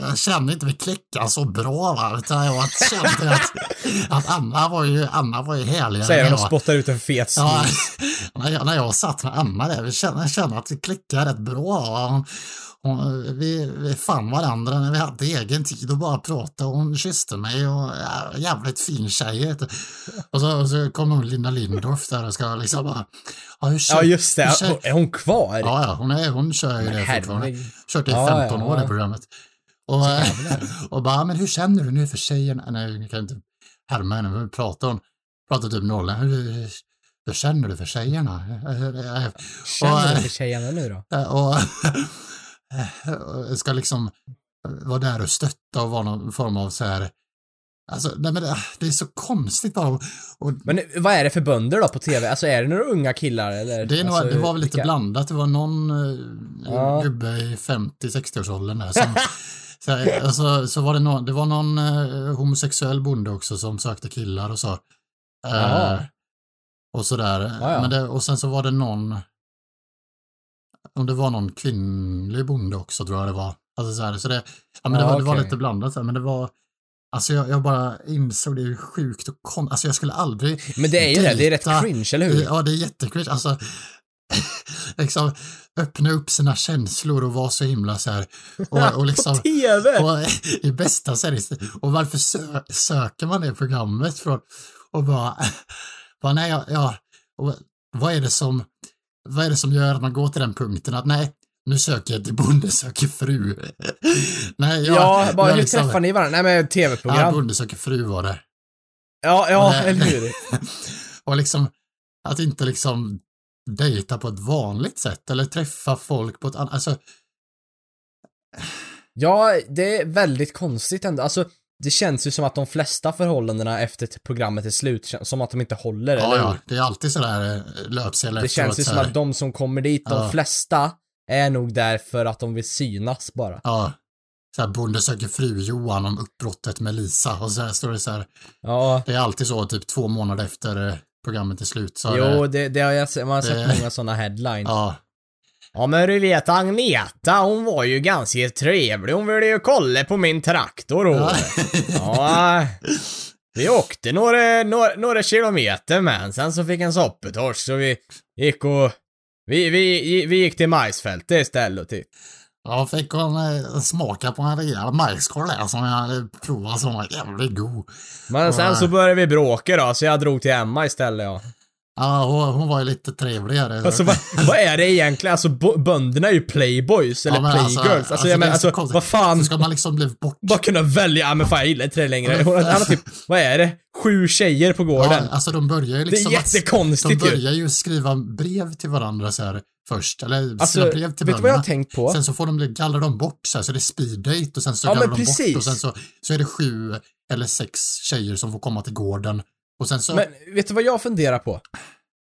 jag kände inte vi klickade så bra va, utan jag kände att, att Anna var ju, Anna var ju härligare Säger hon och spottar ut en fet Ja, snus. när jag, när jag satt med Anna där, vi kände, jag kände att vi klickade rätt bra. va. Vi, vi fann varandra när vi hade egen tid och bara pratade. Hon kysste mig och ja, jävligt fin tjej. Och så, och så kom hon Linda Lindorff där och ska liksom bara... Ja, hur, Ja, just det. hur Är hon kvar? Ja, ja, hon, är, hon kör ju det fortfarande. Kört i Ja, 15 ja, år i programmet. Och, och bara, men hur känner du nu för tjejen? Nej, jag kan inte härma henne, men pratar hon pratar typ nolla. Hur, hur känner du för tjejerna? Känner du för tjejerna nu då? och, och ska liksom vara där och stötta och vara någon form av så här Alltså, nej men det, det är så konstigt bara. Och, och Men vad är det för bönder då på TV? Alltså är det några unga killar eller? det, är nog, alltså, det var väl lite vilka- blandat. Det var någon eh, Ja. gubbe i 50-60-årsåldern där som så, här, och så, var det någon, det var någon eh, homosexuell bonde också som sökte killar och så. Eh, och sådär. Ja, ja. Men det, och sen så var det någon, om det var någon kvinnlig bonde också tror jag det var. Alltså så, här, så det, ja, men det, Ja, var, det var lite blandat så här, men det var, alltså jag, jag bara insåg det är ju sjukt och kon, alltså jag skulle aldrig Men det är ju det, det är rätt cringe, eller hur? Ja, det är jättecringe. Alltså, liksom öppna upp sina känslor och vara så himla så här. Och, och liksom, På TV! och, i bästa series. Och varför sö söker man det programmet från och bara, bara nej, ja, ja och vad är det som, vad är det som gör att man går till den punkten att nej, nu söker jag till Bonde söker fru. nej, jag, Ja, bara jag hur liksom- träffar ni varandra? Nej men Ja, TV-program. Bonde söker fru var det. Ja, ja, eller hur? och liksom att inte liksom dejta på ett vanligt sätt eller träffa folk på ett annat, alltså Ja, det är väldigt konstigt ändå. Alltså, det känns ju som att de flesta förhållandena efter programmet är slut, som att de inte håller, ja, eller ja, det är alltid sådär eh, löpsedlar Det känns ju som att de som kommer dit, de Ja. flesta, är nog där för att de vill synas bara. Ja, så här, Bonde söker fru Johan om uppbrottet med Lisa och så står det så här, Ja, det är alltid så typ två månader efter eh, programmet är slut så det, jo, det, det har jag sett, man har sett Det- många sådana headlines. ja, Ja men du vet Agneta, hon var ju ganska trevlig. Hon ville ju kolla på min traktor och... Ja. Ja. Vi åkte några, några, några kilometer men sen så fick en soppetorsk så vi gick och... Vi, vi, vi gick till majsfältet istället och titt. Jag fick hon eh, smaka på en rejäl majskolv där som jag hade provat som var jävligt god. Men sen så började vi bråka då så jag drog till Emma istället ja. Ja, hon, hon var ju lite trevligare. Alltså vad, vad är det egentligen? Alltså bönderna är ju playboys eller Ja, men alltså- playgirls. Alltså, alltså, jag det menar är så alltså vad fan. Så ska man liksom bli bort... Bara kunna välja, ja men fan jag gillar inte det längre. Hon, han har typ, vad är det? Sju tjejer på gården. Ja, alltså de börjar ju det liksom... är att- jättekonstigt De börjar ju skriva brev till varandra så här först, eller Alltså, skriva vet brev till du vad jag har tänkt på? Sen så får de, gallra dem bort så här, så det är speed date och sen så Ja, gallrar men de precis. bort och sen så, så är det sju eller sex tjejer som får komma till gården. Och sen så, Men vet du vad jag funderar på?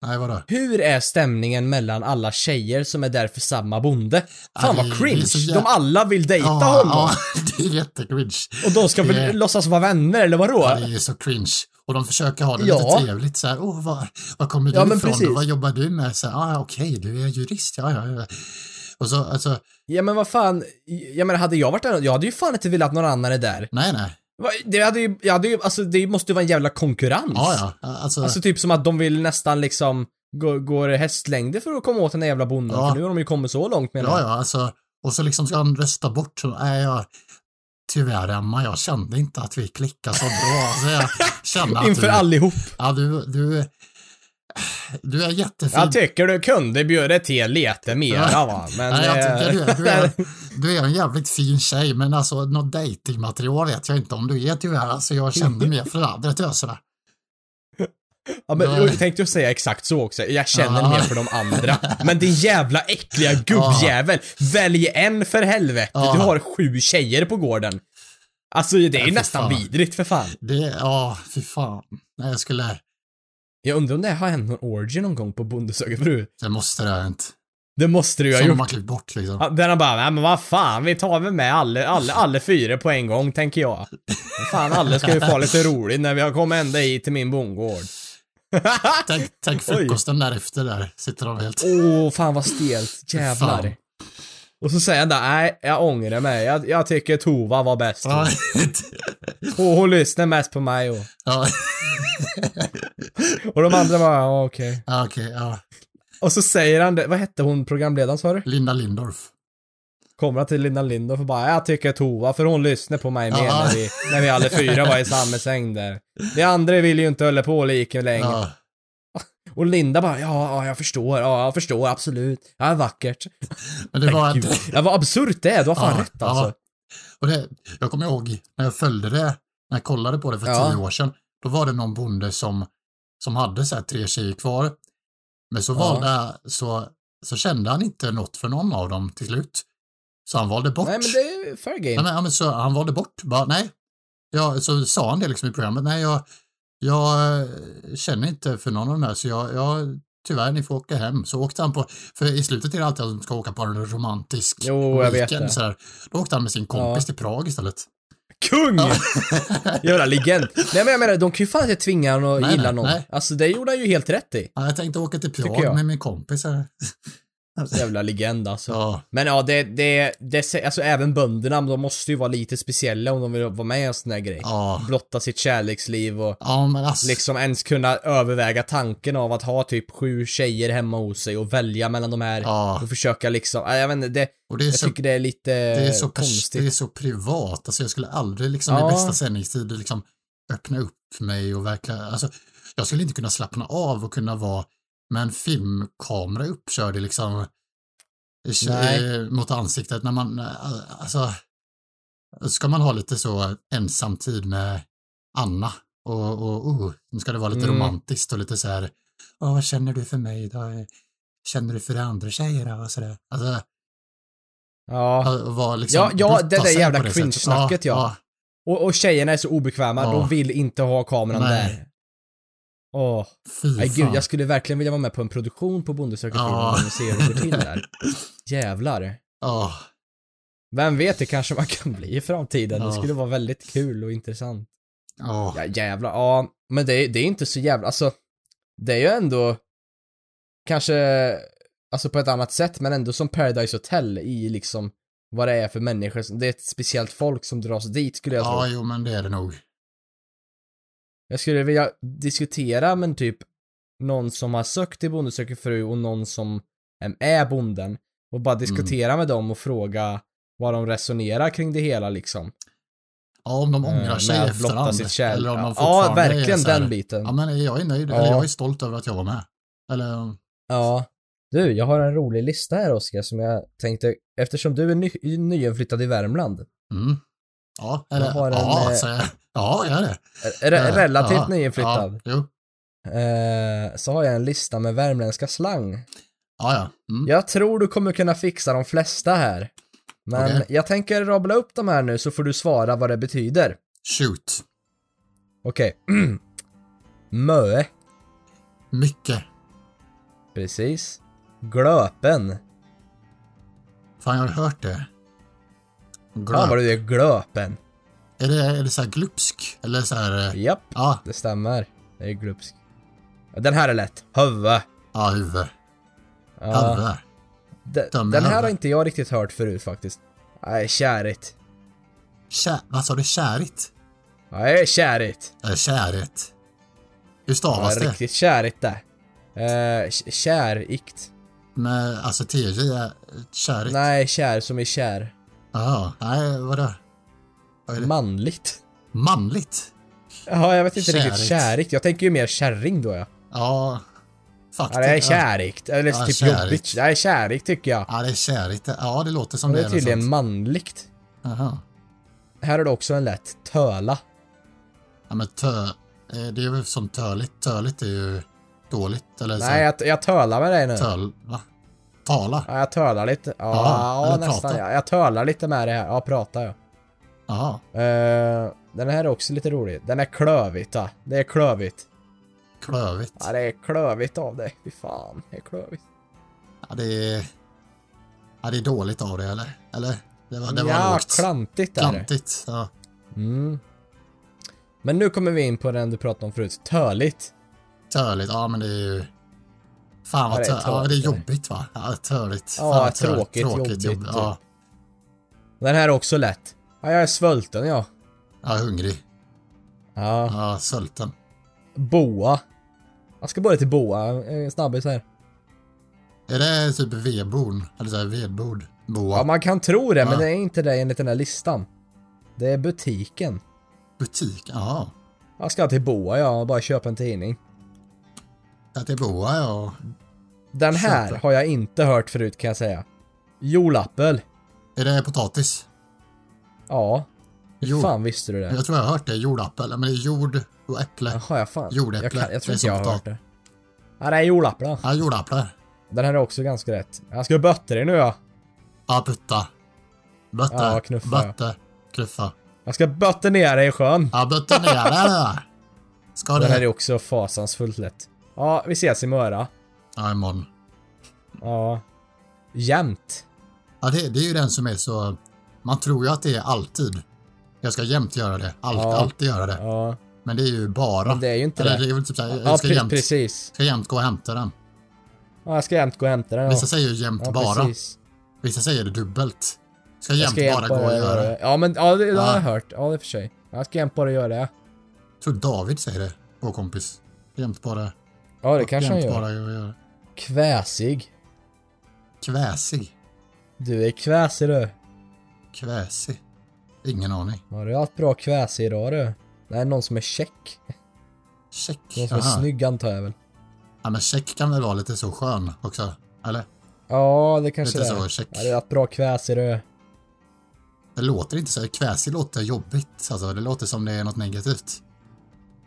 nej vadå? Hur är stämningen mellan alla tjejer som är där för samma bonde? Fan Ja, vad cringe! jä- De alla vill dejta Ja, honom! ja, det är jättecringe. Och de ska väl Det- låtsas vara vänner, eller vadå? Ja, det är så cringe. Och de försöker ha det Ja. lite trevligt så här, åh, vad, vad kommer du Ja, ifrån? precis. Och vad jobbar du med? Så här, ah, okej, du är jurist, ja, ja, ja. Och så, alltså, Ja men vad fan, jag menar hade jag varit där, jag hade ju fan inte velat att någon annan är där. nej, nej. Det hade ju, jag hade ju, alltså det måste ju vara en jävla konkurrens. Ja, ja, alltså, Alltså typ som att de vill nästan liksom, gå, går hästlängder för att komma åt den där jävla bonden, Ja. för nu har de ju kommit så långt menar ja, jag. ja, alltså, och så liksom ska han rösta bort, så, nej, jag, tyvärr Emma, jag kände inte att vi klickade så bra. Alltså, jag kände att Inför du, allihop. ja, du, du, du är jättefin. Jag tycker du kunde bjuda till lite mera va, men... Nej, jag tycker du, är- du, eh, är, du är en jävligt fin tjej, men alltså något dejtingmaterial vet jag inte om du är tyvärr. Alltså jag kände mer för de andra töserna. Ja men Ja. jag tänkte ju säga exakt så också. Jag känner mer för de andra. Men din jävla äckliga gubbjävel. Välj en för helvete. Du har sju tjejer på gården. Alltså det är ju nästan fan. vidrigt för fan. Det, ja, fy fan. Nej, jag skulle, Jag undrar om det har hänt någon orgy någon gång på Bonde söker fru. det måste det ha hänt. Det måste du ju ha Som de gjort. har klippt bort liksom. Ja, Den har bara, nej men vad fan, vi tar väl med alla, alla, alla fyra på en gång, tänker jag. Fan, alla ska ju få lite roligt när vi har kommit ända hit till min bondgård. Tänk, tänk frukosten därefter där, sitter de helt... Åh, fan vad stelt. Jävlar. Fan. Och så säger han där, nej, jag ångrar mig. Jag, jag tycker Tova var bäst. Och hon lyssnar mest på mig och... ja, Och de andra bara, ja okej. ja, okej, ja. Och så säger han det, vad hette hon programledaren sa du? Linda Lindorff. Kommer till Linda Lindorff och bara, jag tycker Tova för hon lyssnar på mig mer när vi, när vi alla fyra var i samma säng där. De andra vill ju inte hålla på lika länge. Ja, Och Linda bara, ja, ja, jag förstår, ja, jag förstår, absolut. Ja, vackert. men det var Gud. att... Ja, vad absurt det är, du har fan Ja, rätt alltså. ja. Och det, jag kommer ihåg när jag följde det, när jag kollade på det för Ja. tio år sedan, då var det någon bonde som, som hade så här tre tjejer kvar. Men så Ja. valde, så, så kände han inte något för någon av dem till slut. Så han valde bort. Nej men det är fair Nej, game. ja, men så han valde bort, bara nej. Ja, så sa han det liksom i programmet, nej jag, jag eh, känner inte för någon av de där så jag, jag tyvärr ni får åka hem. Så åkte han på, för i slutet är det alltid att de ska åka på en romantisk Jo, weekend, det. Sådär. Då åkte han med sin kompis Ja. till Prag istället. Kung! Jävla legend. Nej men jag menar, de kan ju fan inte tvinga honom att Nej, gilla nej, någon. nej. Alltså det gjorde han ju helt rätt i. Ja, jag tänkte åka till Prag med min kompis. Jävla legend alltså. Ja, Men ja, det, det, det, alltså även bönderna, de måste ju vara lite speciella om de vill vara med i en sån här grej. ja, Blotta sitt kärleksliv och ja, alltså. liksom ens kunna överväga tanken av att ha typ sju tjejer hemma hos sig och välja mellan de här Ja, och försöka liksom, ja, jag vet inte, det, och det är jag så tycker det är lite det är så, konstigt. det är så privat. Alltså jag skulle aldrig liksom Ja. i bästa sändningstid liksom öppna upp mig och verkligen, alltså jag skulle inte kunna slappna av och kunna vara med en filmkamera uppkörd liksom Nej. mot ansiktet när man, eh, alltså ska man ha lite så ensam tid med Anna och, och oh, nu ska det vara lite Mm. romantiskt och lite så här, "Åh, vad känner du för mig då? Känner du för andra tjejer då? och. Alltså, Ja. liksom Ja, ja, det där jävla på det sättet. cringe-snacket, ja. Och, och tjejerna är så obekväma, Ja. de vill inte ha kameran Nej. där. Åh, nej gud, jag skulle verkligen vilja vara med på en produktion på Bonde söker Ja. film och se hur det går till där. Jävlar. Ja, Vem vet, det kanske man kan bli i framtiden. Det Ja. skulle vara väldigt kul och intressant. ja, Ja, jävlar. Ja, men det, är- det är inte så jävla, alltså, det är ju ändå kanske, alltså på ett annat sätt, men ändå som Paradise Hotel i liksom vad det är för människor. Det är ett speciellt folk som dras dit skulle jag ja, tro. jo men det är det nog. Jag skulle vilja diskutera med typ någon som har sökt till Bonde söker fru och någon som är bonden och bara diskutera med dem och fråga vad de resonerar kring det hela liksom. Ja, om de Eh, ångrar sig med i efterhand. sitt. Eller om de Ja, fortfarande verkligen är så här, den biten. Ja, men jag är nöjd. Ja. Eller jag är stolt över att jag var med. Eller, Ja. Du, jag har en rolig lista här Oskar som jag tänkte, eftersom du är ny, nyinflyttad i Värmland, mm. Ja, eller, Jag har en, ja, eh, så jag, ja, jag är det. re, Eh, relativt ja, nyinflyttad, Ja, jo. eh, så har jag en lista med värmländska slang. Ja, ja. Mm. Jag tror du kommer kunna fixa de flesta här. Men Okej. jag tänker rabbla upp de här nu så får du svara vad det betyder. Shoot. Okej. Möe. Mycket. Precis. Glöpen. Fan, jag har hört det. Ja, Glöp. vad du är glöpen. Är det, är det så här glupsk? Eller så här, eh, Japp, ja, det stämmer. Det är glupsk. Den här är lätt. Huvud. ja, huvud. Ja. Huvud. Den, den här har inte jag riktigt hört förut faktiskt. Nej, kärigt. Kä, vad sa du? Kärigt? Nej, kärigt. Eller kärigt? Hur Ja, stavas det? riktigt kärigt det. Eh, k- kärikt. Med, alltså TJ är kärigt? Nej, kär som är kär. Jaha, nej, vadå? Vad är det? Manligt. Manligt? Ja, jag vet inte riktigt. Kärigt. Kärigt. Jag tänker ju mer kärring då ja. Ja, faktiskt. Ja, det är kärigt. Eller Ja, typ kärigt. jobbigt. Det är kärigt tycker jag. Ja, det är kärigt. Ja, det låter som det det är tydligen manligt. Jaha. Här är det också en lätt. Töla. Ja, men tö... eh, Det är väl som töligt. Töligt är ju dåligt. Eller så Nej, jag, jag tölar med dig nu. Töl... Va? Tala? Ja, jag tölar lite. Ja, ja eller nästan. prata. Ja. Jag tölar lite med det här. Ja, prata ja. Jaha. Eh, den här är också lite rolig. Den är klövigt va? Det är klövigt. Klövigt. Ja, det är klövigt av dig. Fy fan, det är klövigt. Ja, det är... Ja, det är dåligt av det, eller? Eller? Det var, det var ja, lågt. klantigt är det. Klantigt. Ja. Mm. Men nu kommer vi in på den du pratade om förut. Töligt. Töligt. Ja, men det är ju... Fan Ja, vad det är tö... Ja, det är jobbigt va? Ja, töligt. Ja, Fan, vad tö- tråkigt, jobbigt, jobb- Ja, Den här är också lätt. Ja, jag är svulten ja. ja, hungrig. Ja. Ja, svulten. Boa. Jag ska börja till boa. En snabbis här. Är det typ vedbord? Eller så här vedbord? Boa? Ja, man kan tro det, men Ja. det är inte det enligt den här listan. Det är butiken. Butik? Jaha. Jag ska till boa ja, och bara köpa en tidning. Det boa, ja. Den här har jag inte hört förut kan jag säga. Jolappel. Är det potatis? Ja. Hur fan visste du det? Jag tror jag har hört det. Jordappel. Men det är jord och äpple. Jaha, jag fan. Jordäpple. Jag, kan, jag Det tror inte jag har potat- hört det. Ja, det är jordäpple. Ja, jordäpple. Den här är också ganska rätt. Jag ska bötta dig nu ja. Ja, putta. Bötte. Ja, knuffa, Bötte. Knuffa. Jag ska bötta ner dig i sjön. Ja, bötte ner det. Ska Den här är det? också fasansfullt lätt. Ja, vi ses i Möra. Ja, imorgon. Ja. Jämt. Ja, det, det är ju den som är så... Man tror ju att det är alltid. Jag ska jämt göra det. Allt, Ja. Alltid göra det. Ja. Men det är ju bara. Men det är ju inte Eller det. det är väl typ såhär, Ja, jag ska pre- jämt, precis. ska jämt gå och hämta den. Ja, jag ska jämt gå och hämta den. Vissa säger ju jämt ja bara. precis. Vissa säger det dubbelt. Ska Jag jämt ska jämt bara gå och göra det. Ja, men ja, det, det har Ja. jag hört. Ja, det är för sig. Jag ska jämt bara göra det. Jag tror David säger det, vår kompis. Jämt bara... Ja, det kanske han gör. göra. Kväsig. Kväsig. Du är kväsig du. Kväsig. Ingen aning. Har du haft bra kväsig idag du? Är någon som är check. Check. Någon som är Aha. snygg antar jag väl. Ja, men check kan väl vara lite så skön också? Eller? Ja, det kanske Lite det är. så, check. Ja, du har haft bra kväsig du. Det låter inte så. Kväsig låter jobbigt. Alltså, det låter som det är något negativt.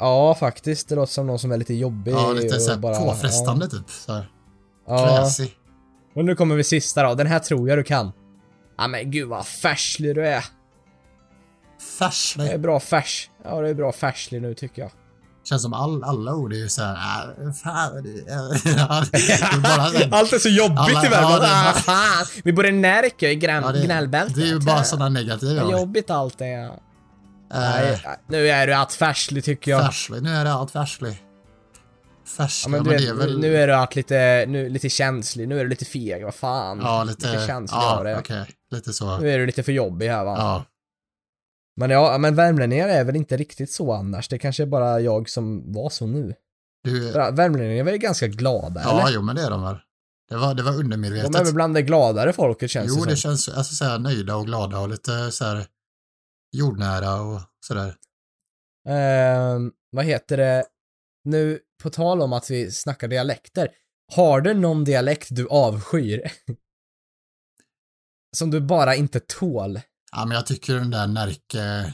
Ja, faktiskt. Det låter som någon som är lite jobbig. Ja, lite och så här bara- påfrestande typ. Så här. Ja. Ja. Och nu kommer vi sista då. Den här tror jag du kan. Ja men gud vad färslig du är. Det är Färslig. bra färs. Ja, det är bra färslig nu tycker jag. Känns som all, alla ord är ju så här. Äh, ja, Allt är så jobbigt Alla- i världen. ja, bara-. Vi bor i Närke i grän, ja, det, gnällbältet. det är ju bara sådana negativa Vad jobbigt allt är. Äh, Nej, nu är du att färslig tycker jag. Färslig. Nu är det allt färslig. Ja, men men, du det vet, är väl... nu är du att lite, nu, lite känslig, nu är du lite feg, vad fan. Ja, lite... lite känslig av ja, det. okej. Lite så. Nu är du lite för jobbig här va. Ja. Men ja, men värmlänningar är väl inte riktigt så annars. Det kanske är bara jag som var så nu. Du, Värmlänningar är väl ganska glada ja, eller? jo, men det är de väl. Det var, det var De undermedvetet. är väl bland det gladare folket känns Jo, det det som. känns alltså, så här, nöjda och glada och lite så här jordnära och sådär. Ehm, vad heter det? Nu, på tal om att vi snackar dialekter. Har du någon dialekt du avskyr? Som du bara inte tål? Ja, men jag tycker den där Närke...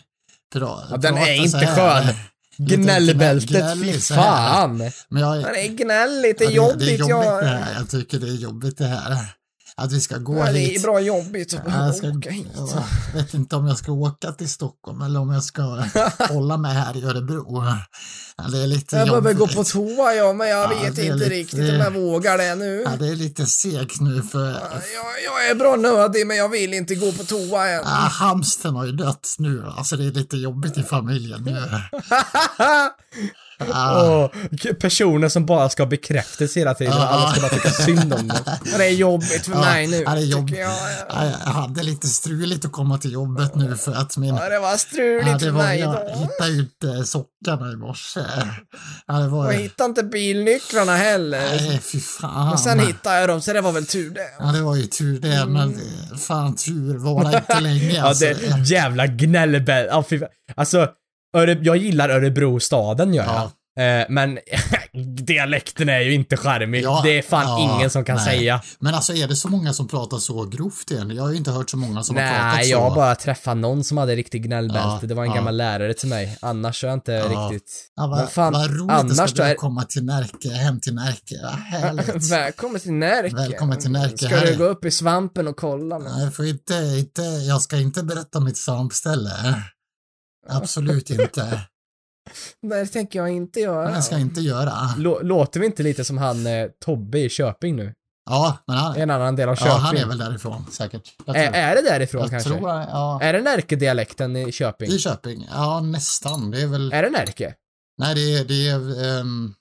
Ja, den är inte skön. Gnällbältet, fy fan! Men jag, Den är gnälligt, det är ja, jobbigt, det är jobbigt jag... det här. Jag tycker det är jobbigt det här. Att vi ska gå Ja, det är hit. bra jobbigt att Ja, Jag ska, åka hit. jag vet inte om jag ska åka till Stockholm eller om jag ska hålla mig här i Örebro. Ja, det är lite Jag behöver gå jobbigt. på toa ja, men jag Ja, vet inte lite- riktigt om jag vågar det nu. Ja, det är lite segt nu för Jag, jag är bra nödig men jag vill inte gå på toa än. ah, hamstern har ju dött nu. Alltså det är lite jobbigt i familjen nu. Ah, Åh, personer som bara ska ha bekräftelse hela tiden. Ja. Alla ska bara tycka synd om dem. Ja, Det är jobbigt för Ja, mig nu. ja, det är jobb- jag. ah, jag hade lite struligt att komma till jobbet nu för att min Ja, det var struligt Ja, det för var, mig jag idag. hittade inte sockarna i morse. Ja, det var... Jag hittade inte bilnycklarna heller. Nej, fy fan. Men sen hittade jag dem, så det var väl tur det. Ja, det var ju tur det, men eh, fan tur var det inte länge Ja, alltså. det jävla gnällbäll. Ja, fy fan. Alltså, Öre, jag gillar Örebrostaden gör jag. Ja. Eh, men dialekten är ju inte charmig. Ja, det är fan ja, ingen som kan nej. säga. Men alltså är det så många som pratar så grovt igen? Jag har ju inte hört så många som har pratat Nej, så. jag har bara träffat någon som hade riktigt gnällbälte. Det var en gammal lärare till mig. Annars är jag inte riktigt... Ja, vad, Men fan, vad roligt annars ska är- du komma till Närke, hem till Närke. Ja, härligt. Välkommen till Närke. Välkommen till Närke. Ska du är- gå upp i svampen och kolla? nu? Nej, Jag, får inte, inte, jag ska inte berätta mitt svampställe. Absolut inte. Nej, det tänker jag inte göra. Det ska jag inte göra. Lå- Låter vi inte lite som han eh, Tobbe i Köping nu? Ja, men han, En annan del av Köping. ja, han är väl därifrån säkert. Jag Är, är det därifrån jag kanske? tror, ja. Är det Närke-dialekten i Köping? I Köping? Ja, nästan. Det är väl... Är det Närke? Nej, det är, det är ehm,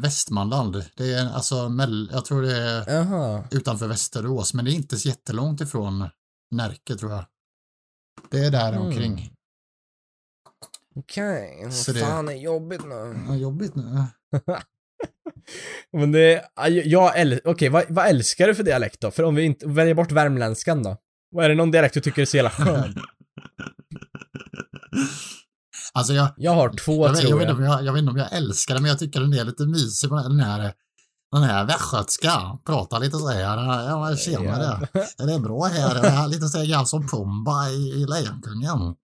Västmanland. Det är alltså, mell, jag tror det är Jaha. utanför Västerås, men det är inte så jättelångt ifrån Närke tror jag. Det är där Mm. omkring. Okej, vad Så det- fan är jobbigt nu? Vad jobbigt nu. Men det, jag älskar, okej vad, vad älskar du för dialekt då? För om vi inte, väljer bort värmländskan då? Vad är det någon dialekt du tycker är så jävla skön? Alltså jag, Jag har två jag, vet, jag, tror vet inte jag. om jag, jag vet inte om jag älskar det, men jag tycker den är lite mysig. Den här, den här västgötska. Pratar lite så här. Ja, tjenare. Är det bra här? Jag är lite så här grann som Pumba i, i Lejonkungen.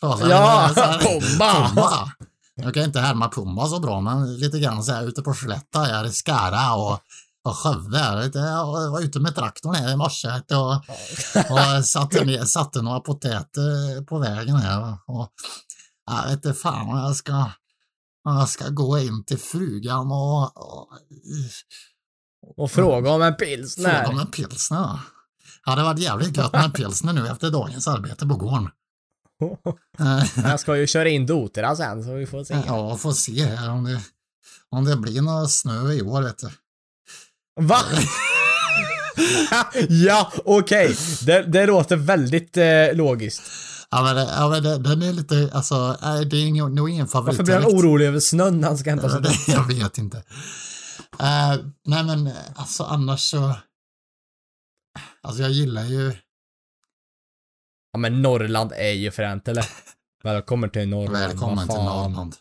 Ja, lite så här, Pumba. Pumba. jag kan inte härma Pumba så bra, men lite grann så här ute på Slätta här i Skara och, och Skövde. Jag var ute med traktorn här i morse och, och satte, ner, satte några potäter på vägen här. Och, jag vet inte fan om jag ska, om jag ska gå in till frugan och, och Och fråga om en fråga pilsner. om en pilsner. Ja, det varit jävligt gött med en pilsner nu efter dagens arbete på gården. Jag ska ju köra in doterna sen så vi får se. Ja, får se här om det, om det blir någon snö i år vet du. Va? ja, okej. Det, det låter väldigt eh, logiskt. Ja men, det, ja, men det, den är lite, alltså, det är nog ingen favorit. Varför blir han orolig över snön när han ska hämta sig? Jag vet inte. Eh, nej men, alltså annars så, alltså jag gillar ju, Ja men Norrland är ju fränt eller? Välkommen till Norrland. välkommen till. Norrland.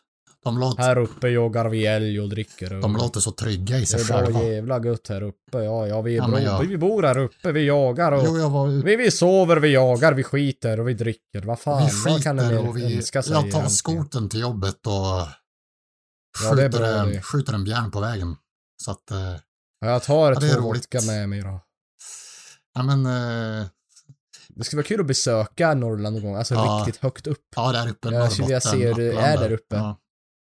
De låter, Här uppe jagar vi älg och dricker och... de låter så trygga i Det sig är bara själva. jävla gött här uppe. Ja, ja, vi, är Ja, bra. jag- vi bor här uppe, vi jagar och... Jo, jag var Vi, vi sover, vi jagar, vi skiter och vi dricker. Vad fan, vi vad kan det skiter och vi, önska sig jag tar skoten till jobbet och Ja, det skjuter, bra en, det. skjuter en bjärn på vägen. Så att, eh, Ja, jag tar Ja, det två vodka med mig då. ja men, eh, Det skulle vara kul att besöka Norrland någon gång, alltså Ja. riktigt högt upp. ja där uppe, Jag skulle vilja se hur det är där uppe. Ja,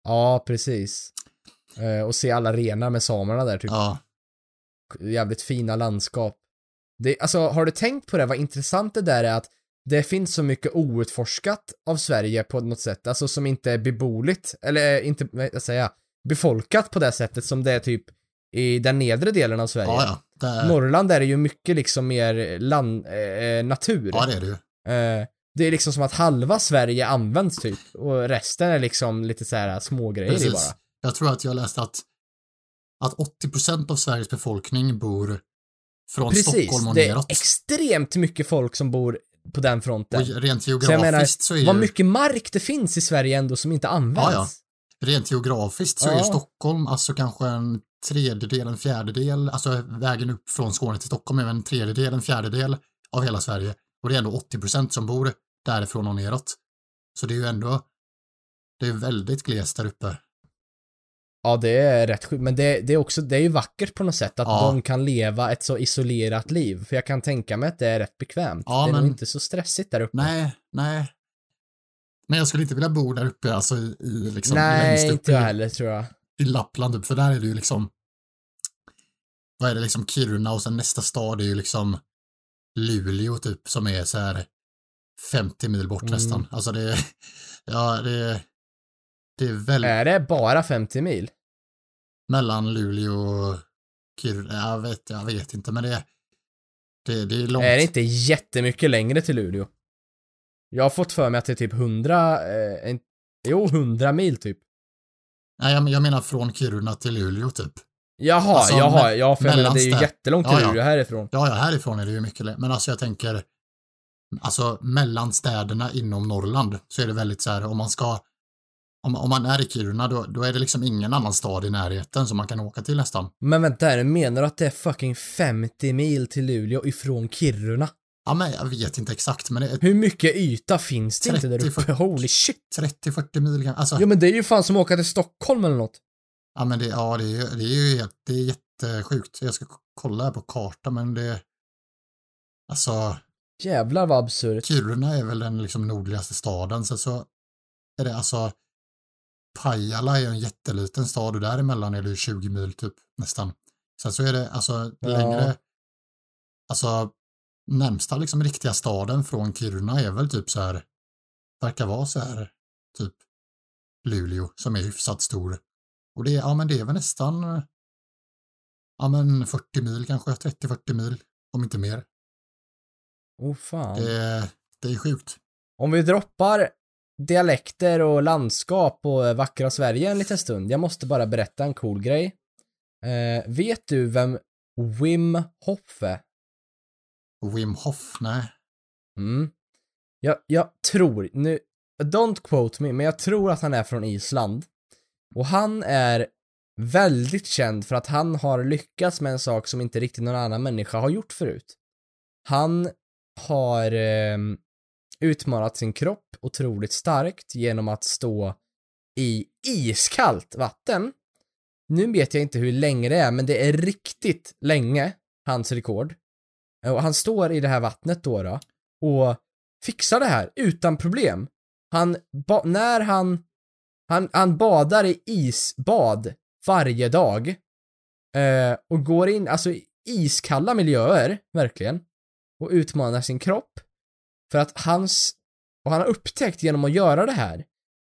Ja, precis. Eh, och se alla renar med samerna där, typ. ja. Jävligt fina landskap. Det, alltså, har du tänkt på det, vad intressant det där är att det finns så mycket outforskat av Sverige på något sätt, alltså som inte är beboeligt, eller eh, inte, vad ska jag säga, befolkat på det sättet som det är typ i den nedre delen av Sverige. ja, ja. Det, Norrland är det ju mycket liksom mer land, eh, natur. ja, det är det ju. Eh, det är liksom som att halva Sverige används typ och resten är liksom lite så här små grejer i Precis. bara. Jag tror att jag läste att, att 80% av Sveriges befolkning bor från Precis, Stockholm och det är neråt. extremt mycket folk som bor på den fronten. Och rent Så jag geografiskt menar, så är vad ju, mycket mark det finns i Sverige ändå som inte används. Ja, rent geografiskt så är Ja. ju Stockholm alltså kanske en tredjedel, en fjärdedel, alltså vägen upp från Skåne till Stockholm är en tredjedel, en fjärdedel av hela Sverige. Och det är ändå 80% som bor därifrån och neråt. Så det är ju ändå, det är väldigt glest där uppe. Ja, det är rätt sjukt. Men det, det är också, det är ju vackert på något sätt att Ja. de kan leva ett så isolerat liv. För jag kan tänka mig att det är rätt bekvämt. Ja, det är nog men- inte så stressigt där uppe. Nej, nej. Men jag skulle inte vilja bo där uppe, alltså i, i liksom Nej, längst upp inte jag heller tror jag. i Lappland, upp, för där är det ju liksom, vad är det liksom, Kiruna och sen nästa stad är ju liksom Luleå typ, som är så här 50 mil bort Mm. nästan. Alltså det ja det det är väldigt, Är det bara 50 mil? mellan Luleå och Kiruna, jag vet, jag vet inte, men det är, det, det är långt. Är det inte jättemycket längre till Luleå? Jag har fått för mig att det är typ 100, eh, en, jo 100 mil typ. Nej, jag, jag menar från Kiruna till Luleå typ. Jaha, Alltså, jaha, ja för jag menar det är ju jättelångt till Ja, ja. Luleå härifrån. Ja, ja, härifrån är det ju mycket längre. Men alltså jag tänker, alltså mellan städerna inom Norrland så är det väldigt så här, om man ska, om, om man är i Kiruna då, då är det liksom ingen annan stad i närheten som man kan åka till nästan. Men vänta här, menar du att det är fucking 50 mil till Luleå ifrån Kiruna? Ja, men jag vet inte exakt, men det är Hur mycket yta finns det inte där 30, uppe? 40. Holy shit! 30-40 mil. kan- Alltså, Ja men det är ju fan som att åka till Stockholm eller något. ja, men det, ja, det, är, det är ju helt, det är jättesjukt. Jag ska kolla här på kartan, men det, alltså, Jävlar vad absurt. Kiruna är väl den liksom nordligaste staden, sen så är det alltså Pajala är en jätteliten stad och däremellan är det ju 20 mil typ nästan. Sen så är det alltså Ja. längre, alltså närmsta liksom riktiga staden från Kiruna är väl typ så här, verkar vara så här, typ Luleå som är hyfsat stor. Och det är, ja men det är väl nästan, ja men 40 mil kanske, 30-40 mil, om inte mer. Oh fan. Det, är- det är sjukt. Om vi droppar dialekter och landskap och eh, vackra Sverige en liten stund. Jag måste bara berätta en cool grej. Eh, vet du vem Wim Hof är? Wim Hof, nej. Mm. Jag, jag tror, nu, don't quote me, men jag tror att han är från Island. Och han är väldigt känd för att han har lyckats med en sak som inte riktigt någon annan människa har gjort förut. Han har eh, utmanat sin kropp otroligt starkt genom att stå i iskallt vatten. Nu vet jag inte hur länge det är, men det är riktigt länge, hans rekord. Eh, och han står i det här vattnet då, då och fixar det här utan problem. Han, ba, när han, han, han badar i isbad varje dag eh, och går in, alltså i iskalla miljöer, verkligen, och utmanar sin kropp för att hans, och han har upptäckt genom att göra det här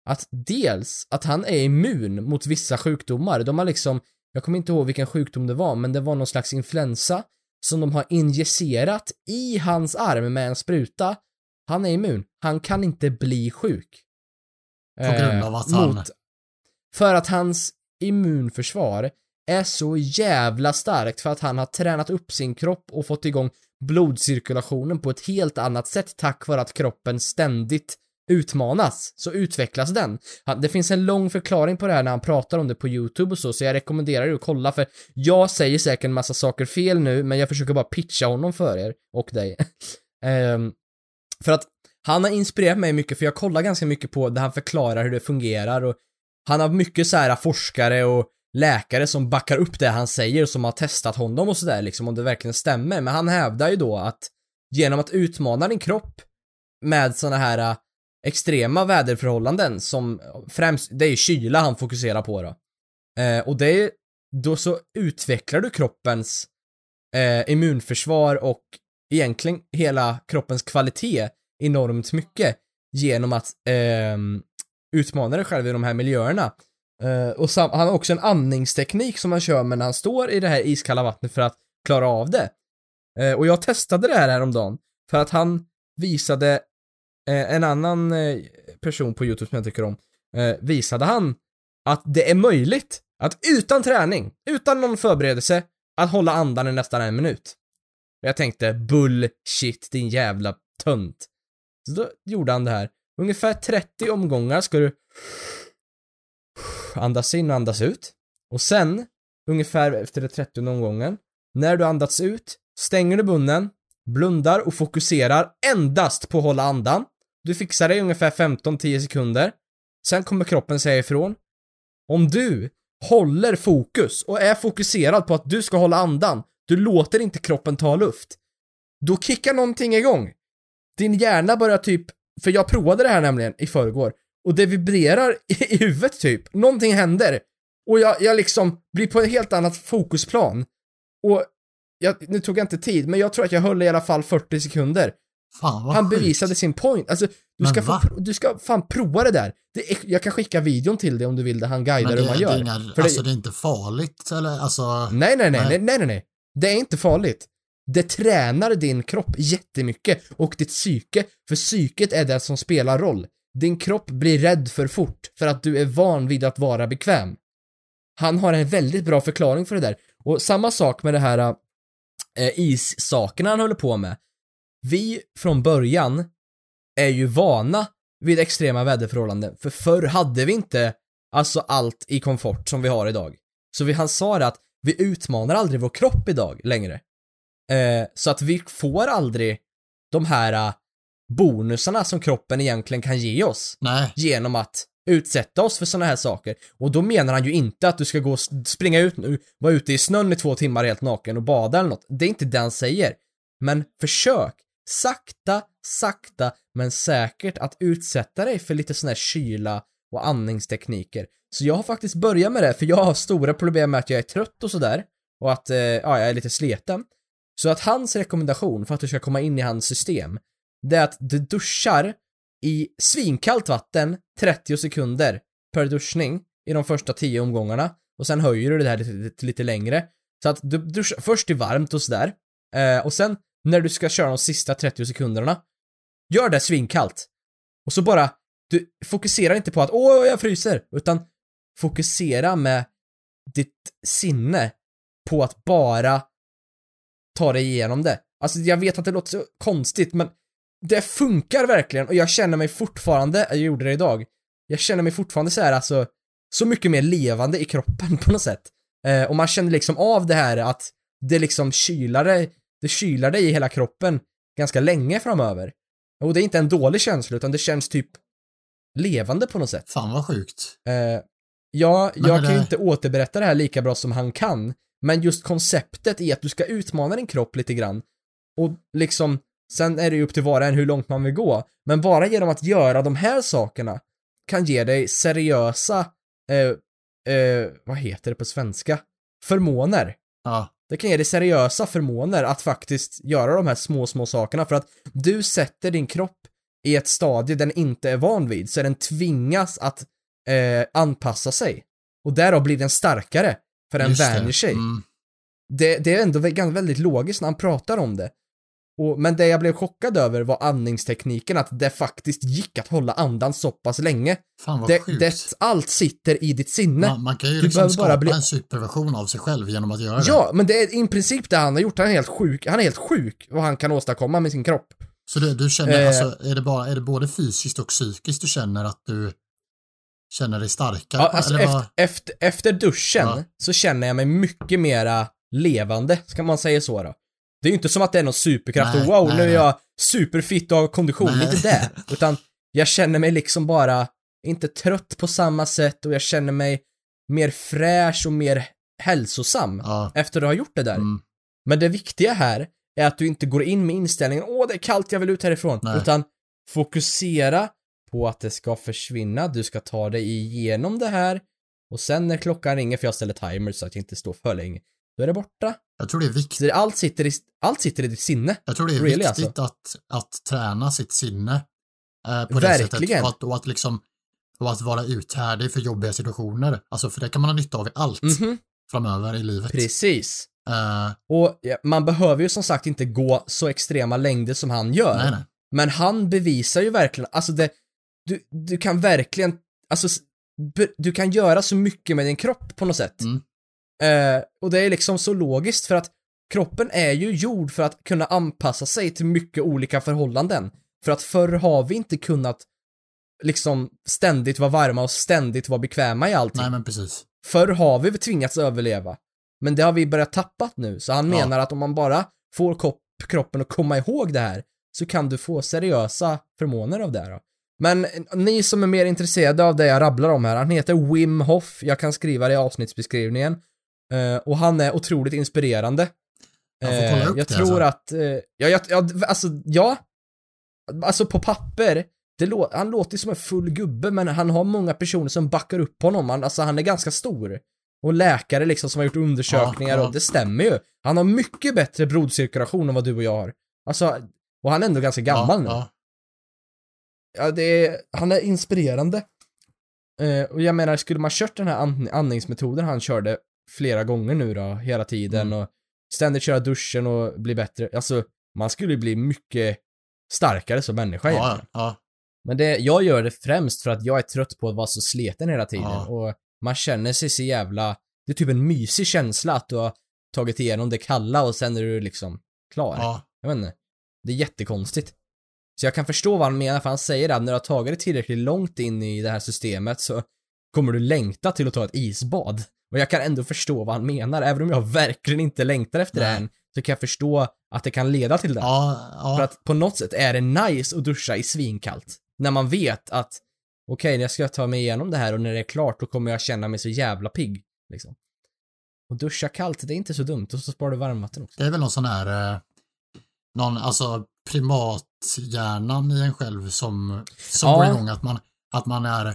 att dels att han är immun mot vissa sjukdomar. De har liksom, jag kommer inte ihåg vilken sjukdom det var, men det var någon slags influensa som de har injicerat i hans arm med en spruta. Han är immun. Han kan inte bli sjuk. På grund av att han- För att hans immunförsvar är så jävla starkt för att han har tränat upp sin kropp och fått igång blodcirkulationen på ett helt annat sätt tack vare att kroppen ständigt utmanas, så utvecklas den. Det finns en lång förklaring på det här när han pratar om det på YouTube och så, så jag rekommenderar er att kolla för jag säger säkert en massa saker fel nu, men jag försöker bara pitcha honom för er och dig. um, för att han har inspirerat mig mycket, för jag kollar ganska mycket på där han förklarar hur det fungerar och han har mycket så här forskare och läkare som backar upp det han säger som har testat honom och sådär liksom om det verkligen stämmer. Men han hävdar ju då att genom att utmana din kropp med såna här extrema väderförhållanden som främst, det är ju kyla han fokuserar på då. Eh, och det är, då så utvecklar du kroppens eh, immunförsvar och egentligen hela kroppens kvalitet enormt mycket genom att eh, utmana dig själv i de här miljöerna. Eh, och sam- han har också en andningsteknik som han kör med när han står i det här iskalla vattnet för att klara av det. Eh, och jag testade det här häromdagen för att han visade eh, en annan eh, person på YouTube som jag tycker om, eh, visade han att det är möjligt att utan träning, utan någon förberedelse, att hålla andan i nästan en minut. Jag tänkte bullshit din jävla tönt. Så då gjorde han det här. Ungefär 30 omgångar ska du andas in och andas ut. Och sen, ungefär efter den 30 omgången, när du andats ut, stänger du munnen, blundar och fokuserar endast på att hålla andan. Du fixar det i ungefär 15-10 sekunder. Sen kommer kroppen säga ifrån. Om du håller fokus och är fokuserad på att du ska hålla andan, du låter inte kroppen ta luft, då kickar någonting igång. Din hjärna börjar typ, för jag provade det här nämligen i förrgår, och det vibrerar i, i huvudet typ. Någonting händer. Och jag, jag liksom blir på ett helt annat fokusplan. Och jag, nu tog jag inte tid, men jag tror att jag höll i alla fall 40 sekunder. Fan vad Han sjukt. bevisade sin point. Alltså, du Men ska, få, va? du ska fan prova det där. Det är, jag kan skicka videon till dig om du vill det, han guidar hur det, man det, gör. inga, För det- alltså det är inte farligt eller alltså. Nej, nej, nej, Nej. nej, nej, nej. Det är inte farligt. Det tränar din kropp jättemycket och ditt psyke, för psyket är det som spelar roll. Din kropp blir rädd för fort för att du är van vid att vara bekväm. Han har en väldigt bra förklaring för det där. Och samma sak med det här äh, issakerna han håller på med. Vi från början är ju vana vid extrema väderförhållanden, för förr hade vi inte alltså allt i komfort som vi har idag. Så vi, han sa det att vi utmanar aldrig vår kropp idag längre. Eh, så att vi får aldrig de här eh, bonusarna som kroppen egentligen kan ge oss Nej, genom att utsätta oss för såna här saker. Och då menar han ju inte att du ska gå och springa ut nu, vara ute i snön i två timmar helt naken och bada eller något. Det är inte det han säger. Men försök, sakta, sakta, men säkert att utsätta dig för lite sån här kyla och andningstekniker. Så jag har faktiskt börjat med det, för jag har stora problem med att jag är trött och sådär. Och att, eh, ja, jag är lite sleten. Så att hans rekommendation för att du ska komma in i hans system, det är att du duschar i svinkallt vatten 30 sekunder per duschning i de första 10 omgångarna och sen höjer du det här lite, lite, lite längre. Så att du duschar först i varmt och sådär eh, och sen när du ska köra de sista 30 sekunderna, gör det svinkallt. Och så bara, du fokuserar inte på att åh, jag fryser, utan fokusera med ditt sinne på att bara ta dig igenom det. Alltså jag vet att det låter så konstigt men det funkar verkligen och jag känner mig fortfarande, jag gjorde det idag, jag känner mig fortfarande så här alltså så mycket mer levande i kroppen på något sätt. Eh, och man känner liksom av det här att det liksom kylar dig, det kylar dig i hela kroppen ganska länge framöver. Och det är inte en dålig känsla utan det känns typ levande på något sätt. Fan vad sjukt. Eh, ja, Men jag är kan ju det- inte återberätta det här lika bra som han kan, men just konceptet i att du ska utmana din kropp lite grann och liksom, sen är det ju upp till var och en hur långt man vill gå, men bara genom att göra de här sakerna kan ge dig seriösa, eh, eh, vad heter det på svenska? Förmåner. Ja, Det kan ge dig seriösa förmåner att faktiskt göra de här små, små sakerna för att du sätter din kropp i ett stadie den inte är van vid, så den tvingas att eh, anpassa sig. Och därav blir den starkare, för den just vänjer sig. Mm. Det, det är ändå vä- väldigt logiskt när han pratar om det. Och, men det jag blev chockad över var andningstekniken, att det faktiskt gick att hålla andan så pass länge. Fan vad Det, sjukt. det, allt sitter i ditt sinne. man, man kan ju Du liksom behöver bara skapa bli- en superversion av sig själv genom att göra det. Ja, men det är i princip det han har gjort. Han är helt sjuk. Han är helt sjuk vad han kan åstadkomma med sin kropp. Så du, du känner, Eh. alltså, är det, bara, är det både fysiskt och psykiskt du känner att du känner dig starkare? Ja, alltså Eller efter, efter, efter duschen Ja. så känner jag mig mycket mera levande, ska man säga så då. Det är ju inte som att det är någon superkraft Nej, och wow, nej, nu är jag superfit och har kondition, Nej. inte det. Utan jag känner mig liksom bara inte trött på samma sätt och jag känner mig mer fräsch och mer hälsosam Ja, efter att ha gjort det där. mm, Men det viktiga här är att du inte går in med inställningen åh det är kallt, jag vill ut härifrån. Nej. Utan fokusera på att det ska försvinna, du ska ta dig igenom det här och sen när klockan ringer, för jag ställer timer så att jag inte står för länge, då är det borta. jag tror det är viktigt. Det, allt, sitter i, allt sitter i ditt sinne. Jag tror det är Really, viktigt alltså. att, att träna sitt sinne eh, på det Verkligen. sättet. Och att, och att liksom och att vara uthärdig för jobbiga situationer. Alltså för det kan man ha nytta av i allt Mhm, framöver i livet. precis. Eh, Och man behöver ju som sagt inte gå så extrema längder som han gör. nej, nej. Men han bevisar ju verkligen, alltså det, du, du kan verkligen, alltså du kan göra så mycket med din kropp på något sätt. Mm. Eh, och det är liksom så logiskt för att kroppen är ju gjord för att kunna anpassa sig till mycket olika förhållanden. För att förr har vi inte kunnat liksom ständigt vara varma och ständigt vara bekväma i allting. Nej, men precis. Förr har vi tvingats överleva. Men det har vi börjat tappat nu, så han Ja. menar att om man bara får kroppen att komma ihåg det här, så kan du få seriösa förmåner av det här då. Men ni som är mer intresserade av det jag rabblar om här, han heter Wim Hof, jag kan skriva det i avsnittsbeskrivningen. Eh, och han är otroligt inspirerande. Jag får kolla Eh, upp jag det, tror alltså. att, eh, ja, jag, ja, alltså, ja. Alltså på papper, lå- han låter som en full gubbe men han har många personer som backar upp honom. Han, alltså han är ganska stor. Och läkare liksom som har gjort undersökningar Ja, ja. och det stämmer ju. Han har mycket bättre blodcirkulation än vad du och jag har. Alltså, och han är ändå ganska gammal ja, nu. Ja, Ja, det är, han är inspirerande. Eh, och jag menar, skulle man kört den här and- andningsmetoden han körde flera gånger nu då, hela tiden Mm. och ständigt köra duschen och bli bättre, alltså man skulle ju bli mycket starkare som människa ja, egentligen. ja, Men det, jag gör det främst för att jag är trött på att vara så sleten hela tiden Ja. och man känner sig så jävla, det är typ en mysig känsla att du har tagit igenom det kalla och sen är du liksom klar. ja. Jag vet inte. Det är jättekonstigt. Så jag kan förstå vad han menar, för han säger att när du har tagit dig tillräckligt långt in i det här systemet så kommer du längta till att ta ett isbad. Och jag kan ändå förstå vad han menar, även om jag verkligen inte längtar efter det Nej. än, så kan jag förstå att det kan leda till det. ja, ja. För att på något sätt är det nice att duscha i svinkallt. När man vet att okej, när jag ska ta mig igenom det här och när det är klart då kommer jag känna mig så jävla pigg. Liksom. Och duscha kallt, det är inte så dumt. Och så sparar du varmvatten också. Det är väl någon sån här, eh, någon, alltså primathjärnan i en själv som, som Ja. går igång, att man, att man är, eh,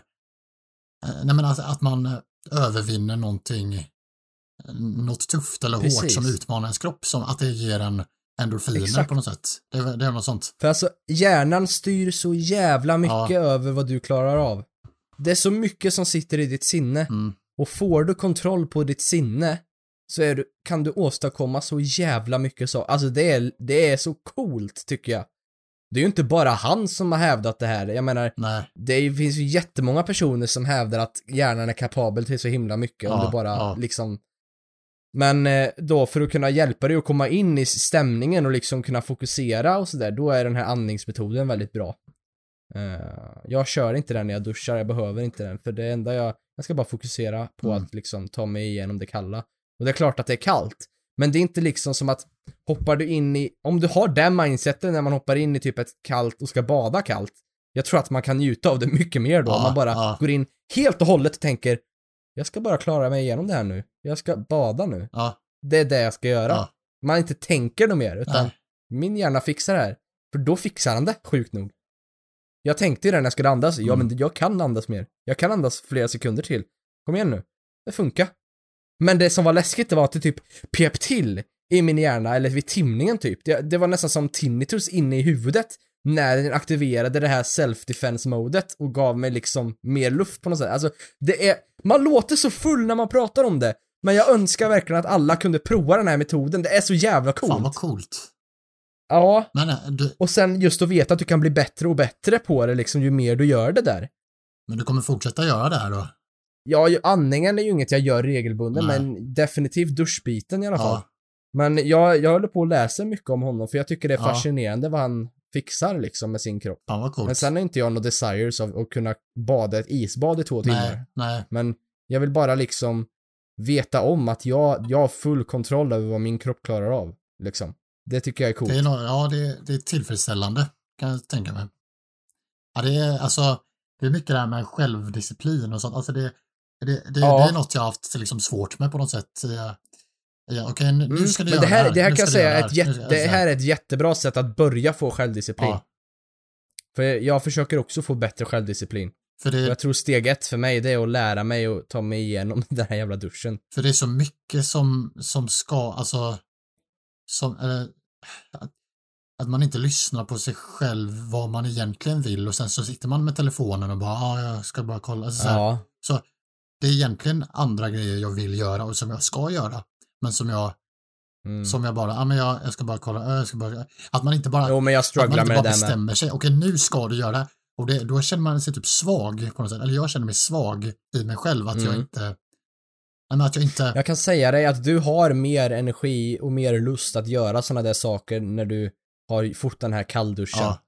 nej men alltså, att man övervinner någonting, något tufft eller hårt Precis. som utmanar ens kropp, som att det ger en endorfiner Exakt. på något sätt. Det är, det är något sånt. För alltså, hjärnan styr så jävla mycket Ja. över vad du klarar av. Det är så mycket som sitter i ditt sinne. Mm. Och får du kontroll på ditt sinne så du, kan du åstadkomma så jävla mycket så. Alltså det är, det är så coolt tycker jag. Det är ju inte bara han som har hävdat det här. Jag menar, Nej, det finns ju jättemånga personer som hävdar att hjärnan är kapabel till så himla mycket om Ja, du bara ja. liksom men eh, då för att kunna hjälpa dig att komma in i stämningen och liksom kunna fokusera och sådär, då är den här andningsmetoden väldigt bra. Eh, jag kör inte den när jag duschar, jag behöver inte den, för det enda jag, jag ska bara fokusera på Mm. att liksom ta mig igenom det kalla. Och det är klart att det är kallt, men det är inte liksom som att hoppar du in i, om du har den mindseten när man hoppar in i typ ett kallt och ska bada kallt, Jag tror att man kan njuta av det mycket mer då, Ja, om man bara ja. går in helt och hållet och tänker jag ska bara klara mig igenom det här nu. Jag ska bada nu. Ja, Det är det jag ska göra. ja. Man inte tänker något mer, utan Nej. min hjärna fixar det här. För då fixar han det, sjukt nog. Jag tänkte ju det när jag skulle andas, ja Mm. men jag kan andas mer. Jag kan andas flera sekunder till. Kom igen nu. Det funkar. Men det som var läskigt det var att det typ pep till i min hjärna, eller vid timningen typ. Det, det var nästan som tinnitus inne i huvudet när den aktiverade det här self-defense-modet och gav mig liksom mer luft på något sätt. Alltså, det är, man låter så full när man pratar om det, men jag önskar verkligen att alla kunde prova den här metoden. Det är så jävla coolt. Fan vad coolt. Ja, Men eh, du, och sen just att veta att du kan bli bättre och bättre på det liksom ju mer du gör det där. men du kommer fortsätta göra det här då? Ja, andningen är ju inget jag gör regelbundet, Nej. men definitivt duschbiten i alla fall. Ja, Men jag, jag håller på att läsa mycket om honom för jag tycker det är Ja. fascinerande vad han fixar liksom med sin kropp. coolt. Men sen har inte jag några desires av att kunna bada ett isbad i två timmar. nej, nej. Men jag vill bara liksom veta om att jag, jag har full kontroll över vad min kropp klarar av. Liksom. Det tycker jag är coolt. Det är, no, ja, det, det är tillfredsställande kan jag tänka mig. Ja, det är alltså, det är mycket det här med självdisciplin och sånt. Alltså det, det, det, Ja. det är något jag har haft liksom svårt med på något sätt. Ja, Okej, nu, Mm, ska du men göra det här, det här Nu kan jag säga ett jätte, det här är ett jättebra sätt att börja få självdisciplin. Ja, För jag försöker också få bättre självdisciplin. för det, jag tror steg ett för mig, det är att lära mig och ta mig igenom den här jävla duschen. för det är så mycket som, som ska, alltså, som, eller, att, man inte lyssnar på sig själv vad man egentligen vill och sen så sitter man med telefonen och bara, ja, jag ska bara kolla. Alltså, Ja. Det är egentligen andra grejer jag vill göra och som jag ska göra. Men som jag, Mm. som jag bara, ja men jag, jag ska bara kolla, jag ska bara, att man inte bara, Jo, men jag att man inte bara där med. bestämmer sig, okej nu ska du göra. Och det, då känner man sig typ svag på något sätt, eller jag känner mig svag i mig själv att jag Mm. inte, nej, men att jag inte, Jag kan säga dig att du har mer energi och mer lust att göra sådana där saker när du har fått den här kallduschen. ja,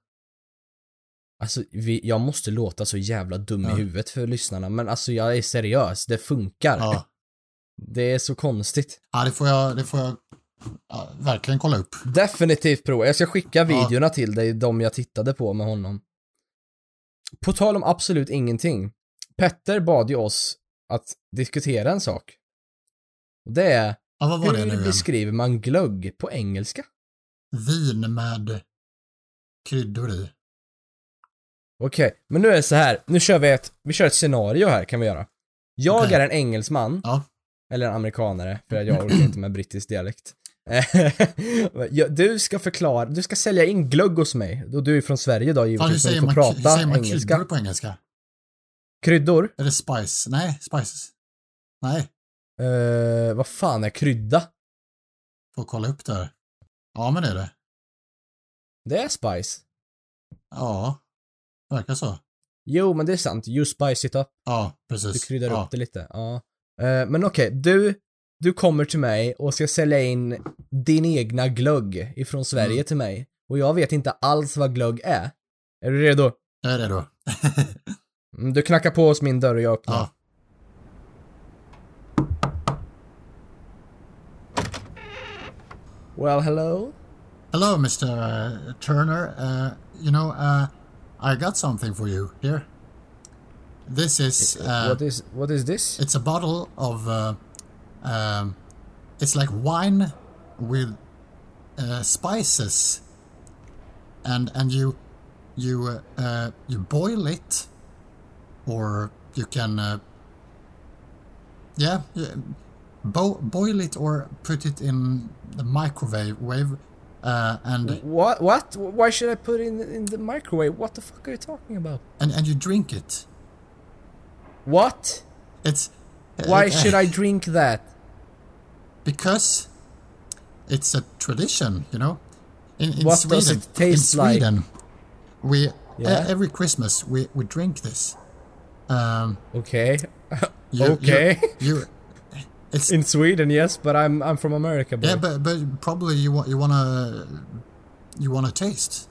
Alltså, vi, jag måste låta så jävla dum Ja. i huvudet för lyssnarna, men alltså jag är seriös, det funkar. ja, Det är så konstigt. ja det får jag, det får jag ja, verkligen kolla upp. Definitivt prova. Jag ska skicka videorna till dig, de jag tittade på med honom. På tal om absolut ingenting. Petter bad ju oss att diskutera en sak. Och det är, det hur igen? beskriver man glögg på engelska? Vin med kryddor i. Okej, men nu är det så här. Nu kör vi ett, vi kör ett scenario här kan vi göra. Jag Okej. är en engelsman, Ja, eller en amerikanare, för jag orkar inte med brittisk dialekt. Du ska förklara, du ska sälja in glögg hos mig. Och du är från Sverige då hur givetvis, säger du får hur prata säger man engelska. kryddor på engelska? Kryddor? Är det spice? Nej, spices. Nej, Eh, vad fan är krydda? får kolla upp det här. Ja, men det är det. Det är spice. Ja, verkar så. Jo, men det är sant. You spice it up. Ja, precis. Du kryddar ja. upp det lite. Ja. Eh, men okej, du, du kommer till mig och ska sälja in din egna glögg ifrån Sverige Mm. till mig. Och jag vet inte alls vad glögg är. Är du redo? Jag är redo. Mm, Du knackar på hos min dörr och jag öppnar. ja. Well, hello? Hello, Mr. uh, Turner. Uh, you know, uh, I got something for you here. This is, uh, what is what is this? it's a bottle of, uh, um, it's like wine with uh, spices, and and you you uh, uh, you boil it, or you can, uh, yeah, yeah bo- boil it or put it in the microwave wave, uh, and What? What? Why should I put it in in the microwave? What the fuck are you talking about? and and you drink it. What? It's Why uh, should I drink that? because it's a tradition, you know. In, in What Sweden, does it taste in like? Sweden, we e- Yeah? every Christmas we, we drink this. Um, Okay. you, okay. You, you it's In Sweden, yes, but I'm I'm from America, bro. yeah, but but probably you want you wanna you wanna taste.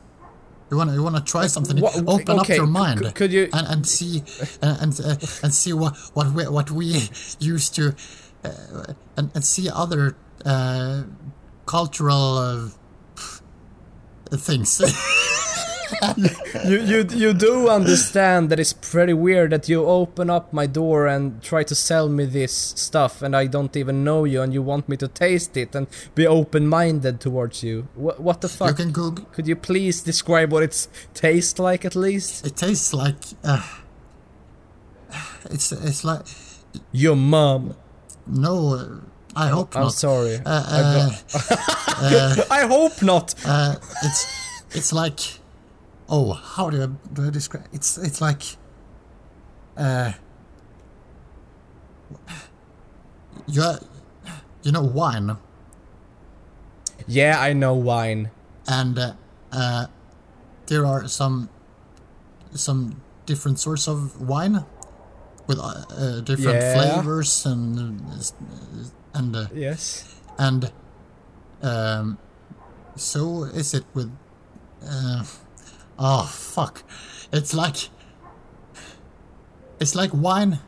You wanna you wanna try something. Wha- Open up your mind. c- could you- and, and see and and, uh, and see what what we what we used to uh, and and see other uh, cultural uh, things. You, you, you do understand that it's pretty weird that you open up my door and try to sell me this stuff and I don't even know you and you want me to taste it and be open-minded towards you. What, what the fuck? You can Google. Could you please describe what it tastes like at least? It tastes like. Uh, it's it's like Your mom. no. Uh, I hope not. I'm sorry. Uh, uh, I hope not! uh, it's it's like. Oh, how do I do I describe? It's it's like. Uh. You you know wine Yeah, I know wine. and uh, uh, there are some some different sorts of wine with uh, uh, different Yeah. flavors and and uh, Yes. and um, so is it with uh, oh fuck it's like it's like wine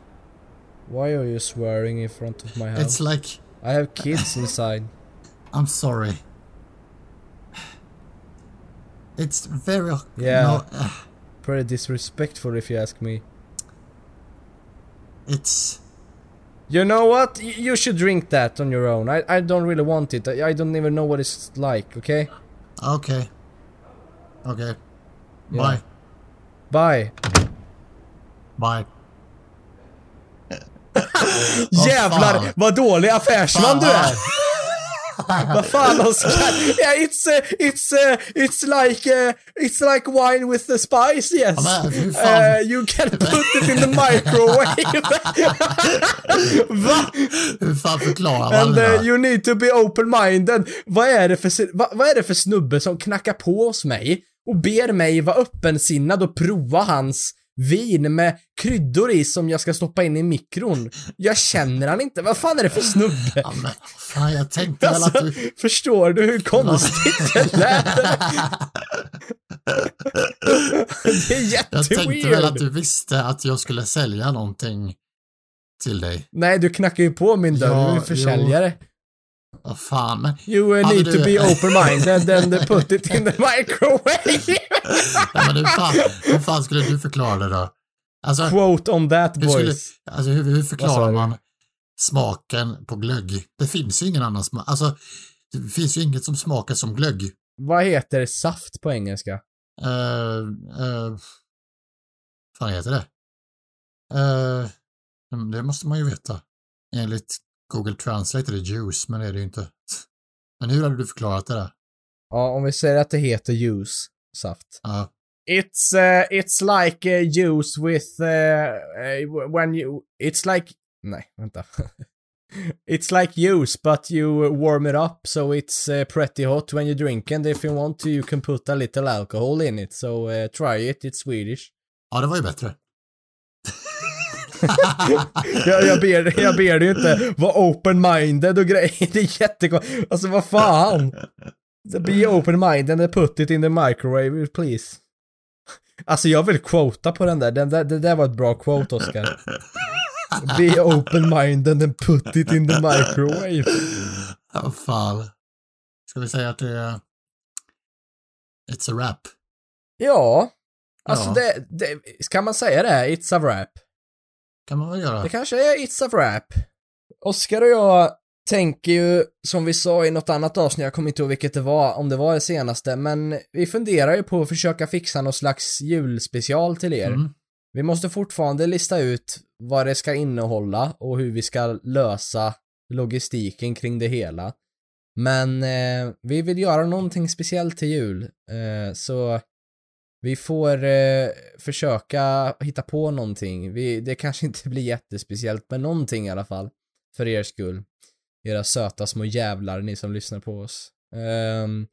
Why are you swearing in front of my house? it's like I have kids inside. i'm sorry it's very Yeah. no, uh, Pretty disrespectful if you ask me. it's You know what? Y- You should drink that on your own. I, I don't really want it. I, I don't even know what it's like, okay? okay okay Yeah. bye Bye. bye Jävlar fan. vad dålig affärsman du är! Vad fan Oskar? Yeah, it's, uh, it's, uh, it's like, uh, it's like wine with the spice, yes. Ja, men. Uh, you can put it in the microwave. Va? hur fan förklarar man And det uh, då? you need to be open-minded. Vad är, det för, si- vad, vad är det för snubbe som knackar på hos mig och ber mig vara öppensinnad och prova hans vin med kryddor i som jag ska stoppa in i mikron? Jag känner han inte. Vad fan är det för snubbe? Ja, men fan, jag tänkte väl Alltså, att du... förstår du hur konstigt det lät? Det är Jag tänkte väl att jätteweird. du visste att jag skulle sälja någonting till dig. Nej, du knackar ju på min dörr. Ja, du är försäljare. Vad fan, men... You uh, need du- to be open-minded and put it in the microwave. Ja, men hur, fan, hur fan skulle du förklara det då? Alltså, Quote on that hur, skulle, boys. alltså hur, hur förklarar du? man smaken på glögg? Det finns ju ingen annan smak. Alltså, det finns ju inget som smakar som glögg. Vad heter saft på engelska? Uh, uh, fan heter det? Uh, det måste man ju veta. Enligt Google Translate är det juice, men det är det ju inte. Men hur hade du förklarat det där? Ja, om vi säger att det heter juice. Saft. Ja, It's uh, it's like uh, juice with uh, when you it's like nej vänta. it's like juice but you warm it up so it's pretty hot when you drink and if you want to you can put a little alcohol in it so try it it's Swedish. ja det var ju bättre. jag, jag, ber, jag ber dig inte vara open-minded och grejer. Det är jättekonstigt. Alltså vad fan. Be open-minded and put it in the microwave please. Alltså jag vill quota på den där. Den där det där var ett bra quote Oscar. Be open-minded and put it in the microwave. Ja, fan. Ska vi säga att det är... It's a wrap. Ja. Alltså Ja. det, det, ska man säga det? It's a wrap. Kan man väl göra. Det kanske är It's a Wrap. Oskar och jag tänker ju, som vi sa i något annat avsnitt, jag kommer inte ihåg vilket det var, om det var det senaste, men vi funderar ju på att försöka fixa någon slags julspecial till er. Mm. Vi måste fortfarande lista ut vad det ska innehålla och hur vi ska lösa logistiken kring det hela. Men eh, vi vill göra någonting speciellt till jul, eh, så vi får eh, försöka hitta på någonting. Vi, det kanske inte blir jättespeciellt, men någonting i alla fall. För er skull. Era söta små jävlar, ni som lyssnar på oss. Um,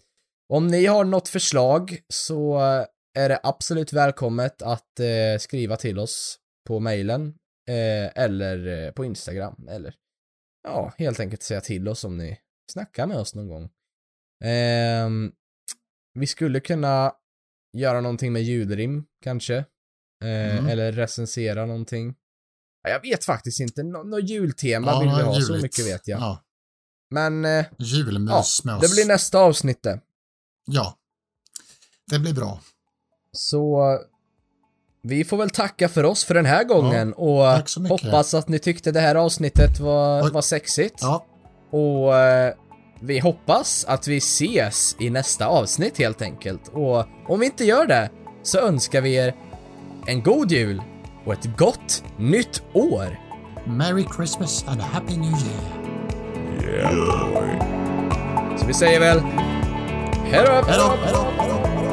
om ni har något förslag så är det absolut välkommet att eh, skriva till oss på mejlen eh, eller eh, på Instagram eller ja, helt enkelt säga till oss om ni snackar med oss någon gång. Ehm, vi skulle kunna göra någonting med julrim, kanske. Eh, Mm. Eller recensera någonting. Ja, Jag vet faktiskt inte. Nå något jultema Ja, vill vi ha, så juligt. mycket vet jag. Ja. Men eh, Julmys med oss. det blir nästa avsnitt det. Ja. Det blir bra. Så vi får väl tacka för oss för den här gången och så mycket. hoppas att ni tyckte det här avsnittet var, Oj. var sexigt. Ja, Och eh, vi hoppas att vi ses i nästa avsnitt helt enkelt. Och om vi inte gör det så önskar vi er en god jul och ett gott nytt år. Merry Christmas and a Happy New Year. Yeah boy. Så vi säger väl Hej då! Hej då, hej då, hej då.